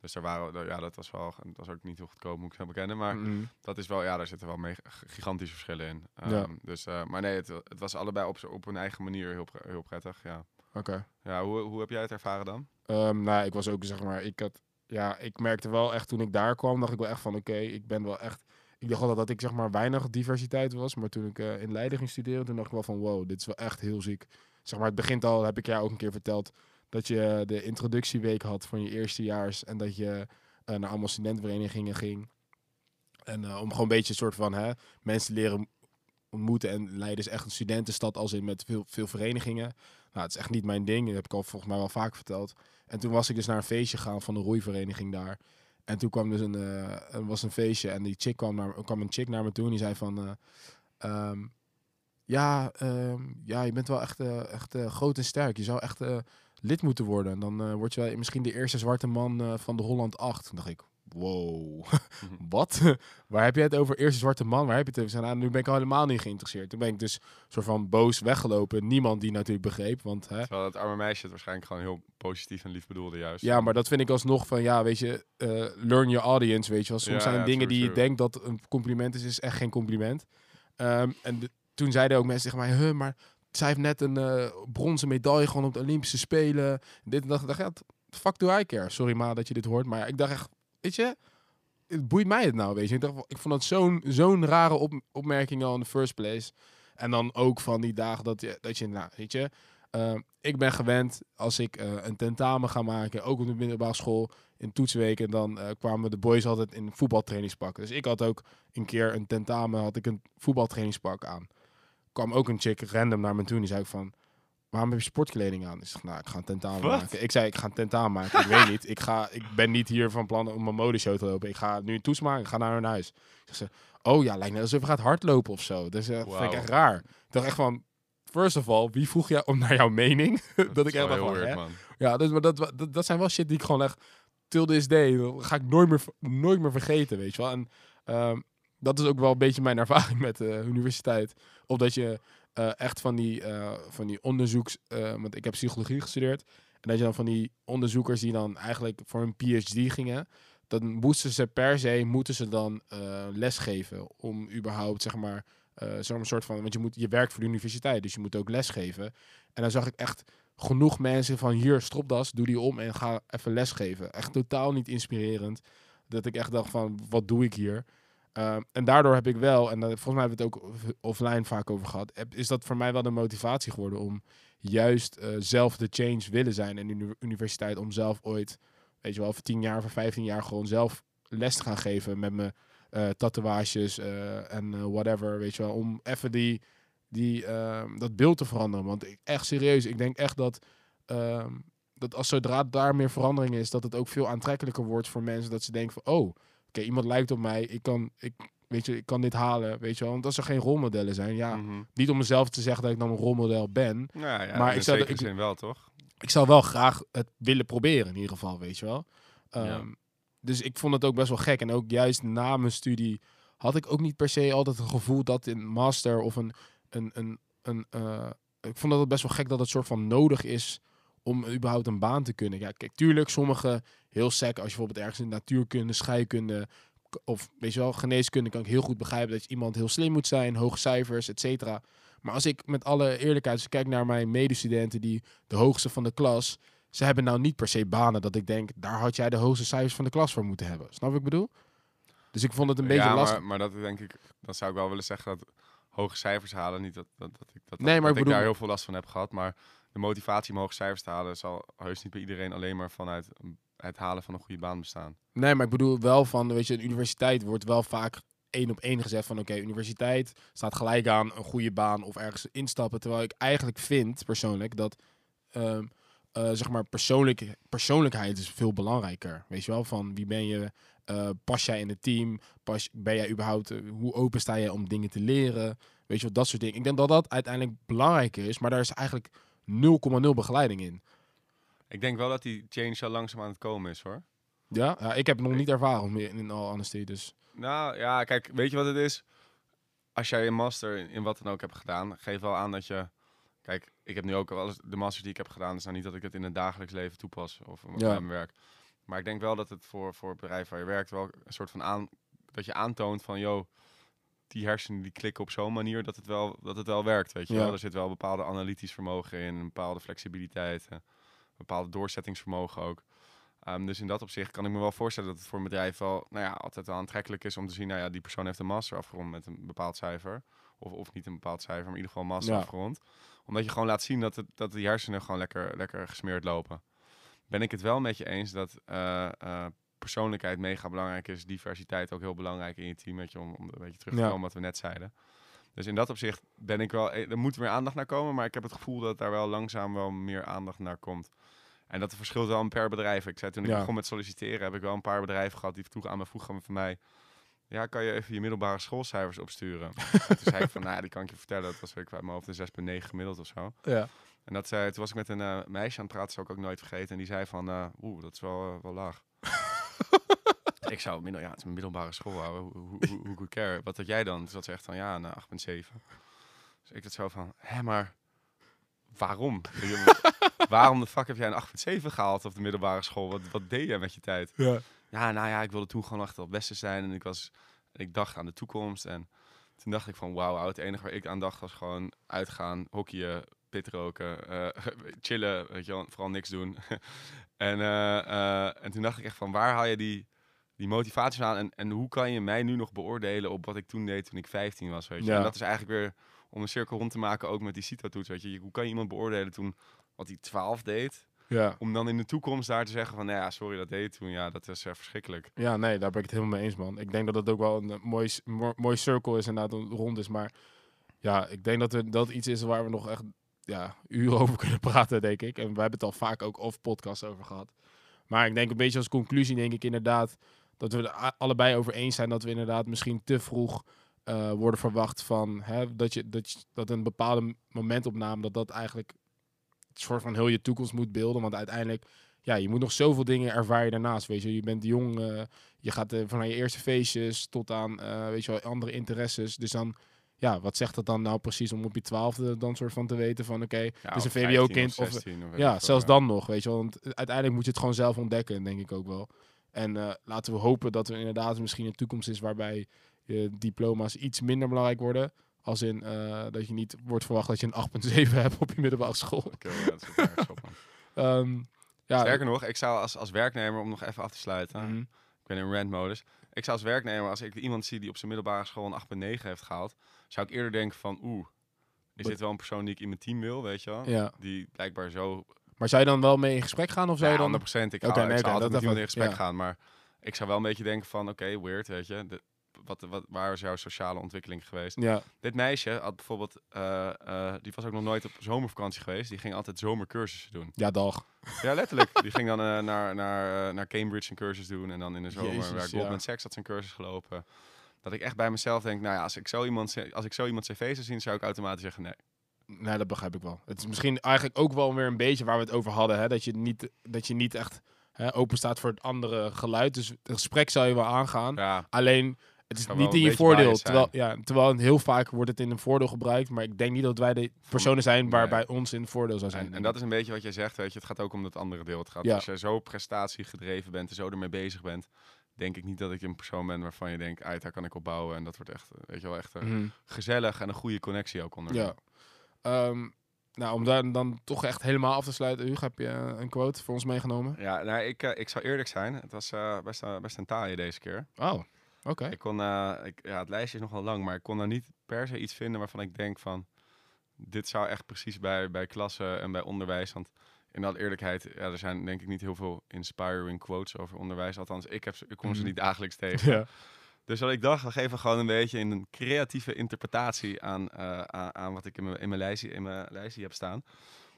Dus daar waren, ja, dat was wel, dat was ook niet heel goedkoop, moet ik wel bekennen. Maar Mhm. dat is wel, ja, daar zitten wel mee, gigantische verschillen in. Ja. Ehm, Dus, eh, maar nee, het, het was allebei op, op hun eigen manier heel, heel prettig. Ja, Oké. ja hoe, hoe heb jij het ervaren dan? Ehm, nou, ik was ook, zeg maar, ik had, ja, ik merkte wel echt toen ik daar kwam, dacht ik wel echt van, oké, ik ben wel echt, ik dacht altijd dat ik, zeg maar, weinig diversiteit was, maar toen ik eh, in Leiden ging studeren, toen dacht ik wel van, wow, dit is wel echt heel ziek. Zeg maar, het begint al, heb ik jou ook een keer verteld, dat je de introductieweek had van je eerstejaars en dat je eh, naar allemaal studentenverenigingen ging. En eh, om gewoon een beetje een soort van, hè, mensen leren ontmoeten. En Leiden is echt een studentenstad als in met veel, veel verenigingen. Nou, het is echt niet mijn ding. Dat heb ik al volgens mij wel vaak verteld. En toen was ik dus naar een feestje gegaan van een roeivereniging daar. En toen kwam dus een, eh, was een feestje en die chick kwam, naar, kwam een chick naar me toe en die zei van... eh, ehm, ja, ehm, ja, je bent wel echt, eh, echt groot en sterk. Je zou echt lid moeten worden. En dan word je wel misschien de eerste zwarte man van de Holland 8. Toen dacht ik, wow, wat? Waar heb je het over? Eerste zwarte man, waar heb je het over? Nou, nu ben ik al helemaal niet geïnteresseerd. Toen ben ik dus soort van boos weggelopen. Niemand die natuurlijk begreep, want... Hè, Terwijl het arme meisje het waarschijnlijk gewoon heel positief en lief bedoelde juist. ja, maar dat vind ik alsnog van, ja, weet je, eh, learn your audience, weet je wel. Soms Ja, zijn ja, dingen true, die je denkt dat een compliment is, is echt geen compliment. Ehm, en de- toen zeiden ook mensen tegen mij, huh, maar zij heeft net een eh, bronzen medaille gewonnen op de Olympische Spelen. Dit en dat. Ik dacht, ja, fuck do I care? Sorry ma dat je dit hoort, maar ik dacht echt, weet je, het boeit mij het nou, weet je. Ik, dacht, ik vond dat zo'n zo'n rare op, opmerking al in the first place. En dan ook van die dagen dat je, dat je nou, weet je, eh, ik ben gewend als ik eh, een tentamen ga maken, ook op de middelbare school, in toetsweken, dan eh, kwamen de boys altijd in voetbaltrainingspakken. Dus ik had ook een keer een tentamen, had ik een voetbaltrainingspak aan. kwam ook een chick random naar me toe en die zei ook van, waarom heb je sportkleding aan? Ik zeg, nou, ik ga een tentamen maken. Ik zei, ik ga een tentamen maken. ik weet niet. Ik, ga, ik ben niet hier van plan om een modeshow te lopen. Ik ga nu een toets maken. Ik ga naar hun huis. Ik zeg, ze, oh ja, lijkt net alsof je gaat hardlopen of zo. Dus eh, dat vind ik echt raar. Ik dacht echt van, first of all, wie vroeg jou om naar jouw mening? dat, ik echt wel weird, hè? man. Ja, dus, maar dat, dat, dat zijn wel shit die ik gewoon echt till this day, dat ga ik nooit meer, nooit meer vergeten, weet je wel. En ehm, dat is ook wel een beetje mijn ervaring met de universiteit. Of dat je eh, echt van die, eh, van die onderzoeks, eh, want ik heb psychologie gestudeerd, en dat je dan van die onderzoekers die dan eigenlijk voor een PhD gingen, dan moesten ze per se, moeten ze dan lesgeven om überhaupt, zeg maar, zo'n soort van, want je, moet, je werkt voor de universiteit, dus je moet ook lesgeven. En dan zag ik echt genoeg mensen van hier, stropdas, doe die om en ga even lesgeven. Echt totaal niet inspirerend. Dat ik echt dacht van, wat doe ik hier? Ehm, en daardoor heb ik wel, en volgens mij hebben we het ook off- offline vaak over gehad, is dat voor mij wel de motivatie geworden om juist eh, zelf de change willen zijn in de uni- universiteit. Om zelf ooit, weet je wel, voor 10 jaar, voor 15 jaar gewoon zelf les te gaan geven met mijn eh, tatoeages eh, en whatever, weet je wel. Om even die, die, ehm, dat beeld te veranderen. Want ik, echt serieus, ik denk echt dat, ehm, dat als zodra daar meer verandering is, dat het ook veel aantrekkelijker wordt voor mensen. Dat ze denken van, oh, iemand lijkt op mij, ik kan, ik, weet je, ik kan dit halen, weet je wel. Want als er geen rolmodellen zijn, ja, Mhm. niet om mezelf te zeggen dat ik dan een rolmodel ben. Nou ja, Maar ik zou ik- zin wel, toch? Ik zou wel graag het willen proberen, in ieder geval, weet je wel. Ja. Ehm, Dus ik vond het ook best wel gek. En ook juist na mijn studie had ik ook niet per se altijd het gevoel dat een master of een... een, een, een eh, ik vond dat het best wel gek dat het soort van nodig is om überhaupt een baan te kunnen. Ja, kijk, tuurlijk, sommige heel sec, als je bijvoorbeeld ergens in natuurkunde, scheikunde of weet je wel, geneeskunde kan ik heel goed begrijpen dat je iemand heel slim moet zijn, hoge cijfers, et cetera. Maar als ik met alle eerlijkheid, als ik kijk naar mijn medestudenten die de hoogste van de klas, ze hebben nou niet per se banen dat ik denk, daar had jij de hoogste cijfers van de klas voor moeten hebben. Snap wat ik bedoel? Dus ik vond het een beetje ja, lastig. Maar, maar dat denk ik, dan zou ik wel willen zeggen dat hoge cijfers halen, niet dat, dat, dat ik, dat, Nee, maar dat ik bedoel- daar heel veel last van heb gehad, maar de motivatie om hoge cijfers te halen zal heus niet bij iedereen alleen maar vanuit het halen van een goede baan bestaan. Nee, maar ik bedoel wel van, weet je, een universiteit wordt wel vaak één op één gezegd van, oké, universiteit staat gelijk aan een goede baan of ergens instappen. Terwijl ik eigenlijk vind, persoonlijk, dat, ehm, eh, zeg maar, persoonlijk, persoonlijkheid is veel belangrijker. Weet je wel, van wie ben je, eh, pas jij in het team, pas, ben jij überhaupt, eh, hoe open sta je om dingen te leren, weet je wel, dat soort dingen. Ik denk dat dat uiteindelijk belangrijker is, maar daar is eigenlijk 0,0 begeleiding in. Ik denk wel dat die change al langzaam aan het komen is hoor. Ja, ja ik heb het nog niet ervaren meer in all honesty, dus... Nou ja, kijk, weet je wat het is? Als jij een master in, in wat dan ook hebt gedaan, geef wel aan dat je. Kijk, ik heb nu ook wel eens de masters die ik heb gedaan, is nou niet dat ik het in het dagelijks leven toepas of bij Ja. mijn werk. Maar ik denk wel dat het voor, voor het bedrijf waar je werkt wel een soort van aan dat je aantoont van, joh, die hersenen die klikken op zo'n manier dat het wel, dat het wel werkt, weet je Ja. wel. Er zit wel bepaalde analytisch vermogen in, een bepaalde flexibiliteit, eh, bepaalde doorzettingsvermogen ook. Ehm, dus in dat opzicht kan ik me wel voorstellen dat het voor een bedrijf wel, nou ja, altijd wel aantrekkelijk is om te zien, nou ja, die persoon heeft een master afgerond met een bepaald cijfer. Of, of niet een bepaald cijfer, maar in ieder geval een master Ja. afgerond. Omdat je gewoon laat zien dat, het, dat die hersenen gewoon lekker, lekker gesmeerd lopen. Ben ik het wel met je eens dat eh, eh, persoonlijkheid mega belangrijk is, diversiteit ook heel belangrijk in je team, weet je, om, om een beetje terug te Ja. komen wat we net zeiden. Dus in dat opzicht ben ik wel, eh, er moet meer aandacht naar komen, maar ik heb het gevoel dat daar wel langzaam wel meer aandacht naar komt. En dat verschilt wel per bedrijf. Ik zei toen ik Ja. begon met solliciteren, heb ik wel een paar bedrijven gehad die vroegen aan me vroegen van mij. Ja, kan je even je middelbare schoolcijfers opsturen? en toen zei ik van, nou die kan ik je vertellen. Dat was weet ik uit mijn hoofd een 6,9 gemiddeld of zo. Ja. En dat zei, toen was ik met een eh, meisje aan het praten, zou ik ook nooit vergeten. En die zei van, eh, oeh, dat is wel, eh, wel laag. ik zou, middel, ja, het is een middelbare school, ouwe. hoe, hoe, hoe, care. Wat had jij dan? Dus dat ze echt van, ja, nou, 8,7. Dus ik had zo van, hè, maar waarom? waarom de fuck heb jij een 8,7 gehaald op de middelbare school? Wat, wat deed jij met je tijd? Ja. Ja, nou ja, ik wilde toen gewoon echt het beste zijn. En ik, was, ik dacht aan de toekomst. En toen dacht ik van, wauw. Het enige waar ik aan dacht was gewoon uitgaan, hockeyen, pit roken, eh, chillen, weet je wel, vooral niks doen. en, eh, eh, en toen dacht ik echt van, waar haal je die, die motivatie aan? En, en hoe kan je mij nu nog beoordelen op wat ik toen deed toen ik 15 was, weet je? Ja. En dat is eigenlijk weer om een cirkel rond te maken, ook met die CITO-toets, weet je? Hoe kan je iemand beoordelen toen wat hij 12 deed? Ja. Om dan in de toekomst daar te zeggen van, nou ja, sorry, dat deed toen. Ja, dat is uh, verschrikkelijk. ja, nee, daar ben ik het helemaal mee eens, man. Ik denk dat het ook wel een eh, mooi, mooi circle is, inderdaad, rond is. Maar ja, ik denk dat er, dat iets is waar we nog echt ja, uren over kunnen praten, denk ik. En we hebben het al vaak ook off podcast over gehad. Maar ik denk een beetje als conclusie, denk ik inderdaad, dat we er allebei over eens zijn dat we inderdaad misschien te vroeg eh, worden verwacht van hè, dat, je, dat, je, dat een bepaalde momentopname, dat dat eigenlijk soort van heel je toekomst moet beelden. Want uiteindelijk, ja, je moet nog zoveel dingen ervaren daarnaast, weet je. Je bent jong, eh, je gaat eh, van je eerste feestjes tot aan, eh, weet je wel, andere interesses. Dus dan, ja, wat zegt dat dan nou precies om op je twaalfde dan soort van te weten van, oké, Ja, het is een of 15 VWO-kind of of, 16 of weet ja, zelfs dan nog, weet je wel. Want uiteindelijk moet je het gewoon zelf ontdekken, denk ik ook wel. En laten we hopen dat er inderdaad misschien een toekomst is waarbij je diploma's iets minder belangrijk worden. Als in eh, dat je niet wordt verwacht dat je een 8,7 hebt op je middelbare school. Oké, dat is op. Ehm, ja, Sterker nog, ik zou als, als werknemer, om nog even af te sluiten, mhm. ik ben in rant-modus. Ik zou als werknemer, als ik iemand zie die op zijn middelbare school een 8,9 heeft gehaald, zou ik eerder denken van, oeh, is dit wel een persoon die ik in mijn team wil, weet je wel? ja. Die blijkbaar zo... Maar zou je dan wel mee in gesprek gaan of zou je dan... 100%. Ik, ga, ik nee, zou oké, altijd dat met iemand in gesprek ja. gaan, maar ik zou wel een beetje denken van, oké, weird, weet je. De, wat, wat, waar is jouw sociale ontwikkeling geweest? Ja, Dit meisje had bijvoorbeeld, eh, eh, die was ook nog nooit op zomervakantie geweest. Die ging altijd zomercursussen doen. ja, dag. Ja, letterlijk. Die ging dan eh, naar, naar, naar Cambridge een cursus doen. En dan in de zomer Jezus, ja. Goldman Sachs had zijn cursus gelopen. Dat ik echt bij mezelf denk, nou ja, als ik zo iemand, als ik zo iemand cv zou zien, zou ik automatisch zeggen nee. Nee, dat begrijp ik wel. Het is misschien eigenlijk ook wel weer een beetje waar we het over hadden. Hè? Dat, je niet, dat je niet echt hè, open staat voor het andere geluid. Dus het gesprek zou je wel aangaan. Ja, Alleen, het is niet in je voordeel. Terwijl, ja, terwijl heel vaak wordt het in een voordeel gebruikt. Maar ik denk niet dat wij de personen zijn nee. waarbij ons in het voordeel zou zijn. en, en dat is een beetje wat jij zegt, weet je. Het gaat ook om dat andere deel. Het gaat, Ja. Als je zo prestatiegedreven bent en zo ermee bezig bent, denk ik niet dat ik een persoon ben waarvan je denkt, uit daar kan ik op bouwen. En dat wordt echt, eh, weet je wel, echt eh, Mhm. gezellig en een goede connectie ook onder. Ja. Ehm, nou, om daar dan toch echt helemaal af te sluiten. Hugo, heb je eh, een quote voor ons meegenomen? Ja, nou, ik, ik zou eerlijk zijn. Het was best, best een taaie deze keer. Oh, oké. Ik kon, eh, ik, ja, het lijstje is nogal lang, maar ik kon daar niet per se iets vinden waarvan ik denk van, dit zou echt precies bij, bij klassen en bij onderwijs, want in alle eerlijkheid, ja, er zijn denk ik niet heel veel inspiring quotes over onderwijs. Althans, ik, heb ik kom ze Mhm. niet dagelijks tegen. Ja. Dus wat ik dacht, we geven gewoon een beetje in een creatieve interpretatie aan, eh, aan, aan wat ik in mijn, in, mijn lijstje, in mijn lijstje heb staan.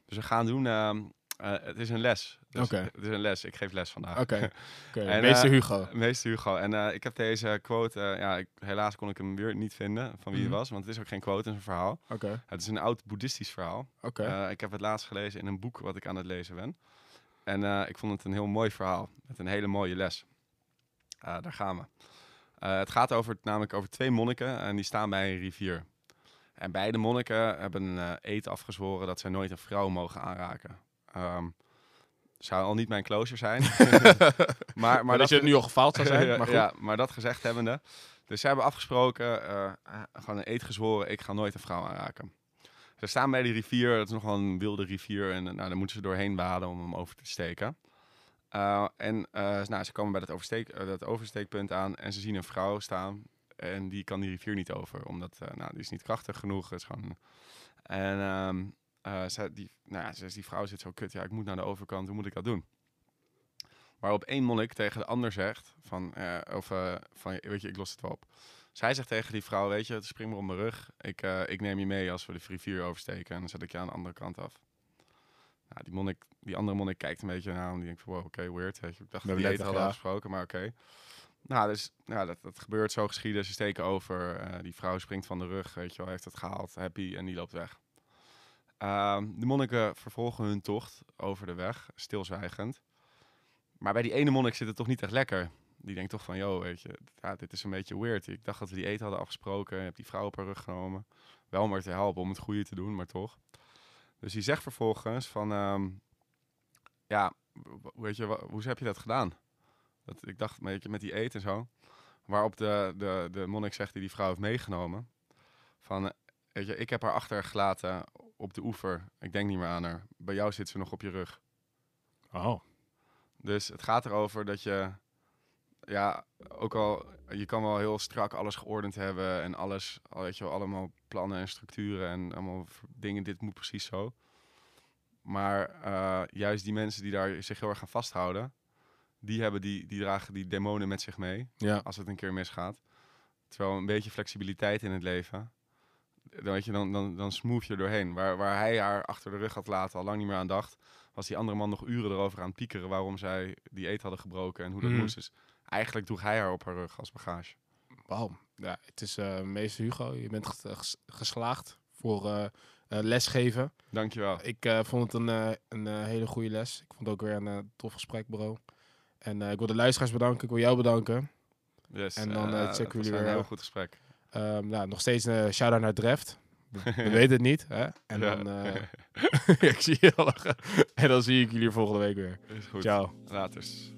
Dus we gaan doen, ehm, eh, het is een les. Dus Oké. Het is een les, ik geef les vandaag. Oké. Meester eh, Hugo. Meester Hugo. En eh, ik heb deze quote, ja, ik, helaas kon ik hem weer niet vinden van wie Mhm. het was, want het is ook geen quote, het is een verhaal. Oké, Het is een oud boeddhistisch verhaal. oké. Ik heb het laatst gelezen in een boek wat ik aan het lezen ben. En ik vond het een heel mooi verhaal, met een hele mooie les. Daar gaan we. Het gaat over, namelijk over twee monniken en die staan bij een rivier. En beide monniken hebben een eed afgezworen dat zij nooit een vrouw mogen aanraken. Ehm, zou al niet mijn closure zijn. maar, maar maar dat je het nu al gefaald zou zijn, maar goed. ja, maar dat gezegd hebbende. Dus ze hebben afgesproken, eh, gewoon een eed gezworen, ik ga nooit een vrouw aanraken. Ze staan bij die rivier, het is nog wel een wilde rivier. En eh, nou, daar moeten ze doorheen waden om hem over te steken. En nou, ze komen bij dat, oversteek, dat oversteekpunt aan en ze zien een vrouw staan. En die kan die rivier niet over, omdat nou, die is niet krachtig genoeg. Het is gewoon... En ehm, eh, die, nou ja, ze- die vrouw zit zo kut, ja, ik moet naar de overkant, hoe moet ik dat doen? Waarop één monnik tegen de ander zegt, van, eh, of, eh, van, weet je, ik los het wel op. Zij zegt tegen die vrouw, weet je, spring maar op mijn rug. Ik, ik neem je mee als we de rivier oversteken en dan zet ik je aan de andere kant af. Nou, die, monnik, die andere monnik kijkt een beetje naar hem en die denkt van, wow, oké, weird. Weet je. Ik dacht dat die eten net hadden ja. afgesproken, maar oké. Nou, dus nou, dat, dat gebeurt zo geschieden. Ze steken over. die vrouw springt van de rug, weet je wel, heeft het gehaald, happy, en die loopt weg. Ehm, de monniken vervolgen hun tocht over de weg, stilzwijgend. Maar bij die ene monnik zit het toch niet echt lekker. die denkt toch van, yo, weet je, ja, dit is een beetje weird. Ik dacht dat we die eten hadden afgesproken. Je hebt die vrouw op haar rug genomen. Wel om haar te helpen om het goede te doen, maar toch. Dus die zegt vervolgens van, ehm, ja, weet je, hoe heb je dat gedaan? Dat, ik dacht, weet je, met die eten en zo. Waarop de, de, de monnik zegt die die vrouw heeft meegenomen. Van, weet je, ik heb haar achtergelaten op de oever. Ik denk niet meer aan haar. Bij jou zit ze nog op je rug. Oh. Dus het gaat erover dat je, ja, ook al, je kan wel heel strak alles geordend hebben en alles, al weet je wel, allemaal plannen en structuren en allemaal dingen, dit moet precies zo. Maar eh, juist die mensen die daar zich heel erg aan vasthouden, die, hebben die, die dragen die demonen met zich mee Ja. als het een keer misgaat. Terwijl een beetje flexibiliteit in het leven, dan, weet je, dan, dan, dan smooth je er doorheen. Waar, waar hij haar achter de rug had laten, al lang niet meer aan dacht, was die andere man nog uren erover aan het piekeren waarom zij die eet hadden gebroken en hoe dat Mhm. moest. Dus eigenlijk droeg hij haar op haar rug als bagage. Wauw. Ja, het is eh meester Hugo. Je bent ges- ges- geslaagd voor eh, lesgeven. Dankjewel. Ik vond het een, een hele goede les. Ik vond het ook weer een tof gesprek, bro. En ik wil de luisteraars bedanken. Ik wil jou bedanken. Yes, En dan, checken we jullie een weer. heel goed gesprek. Ehm nou, nog steeds een shout-out naar Dreft. We, we weten het niet. Hè? En Ja. dan... eh, ik zie je al lachen. En dan zie ik jullie volgende week weer. Is goed. Ciao. Laters.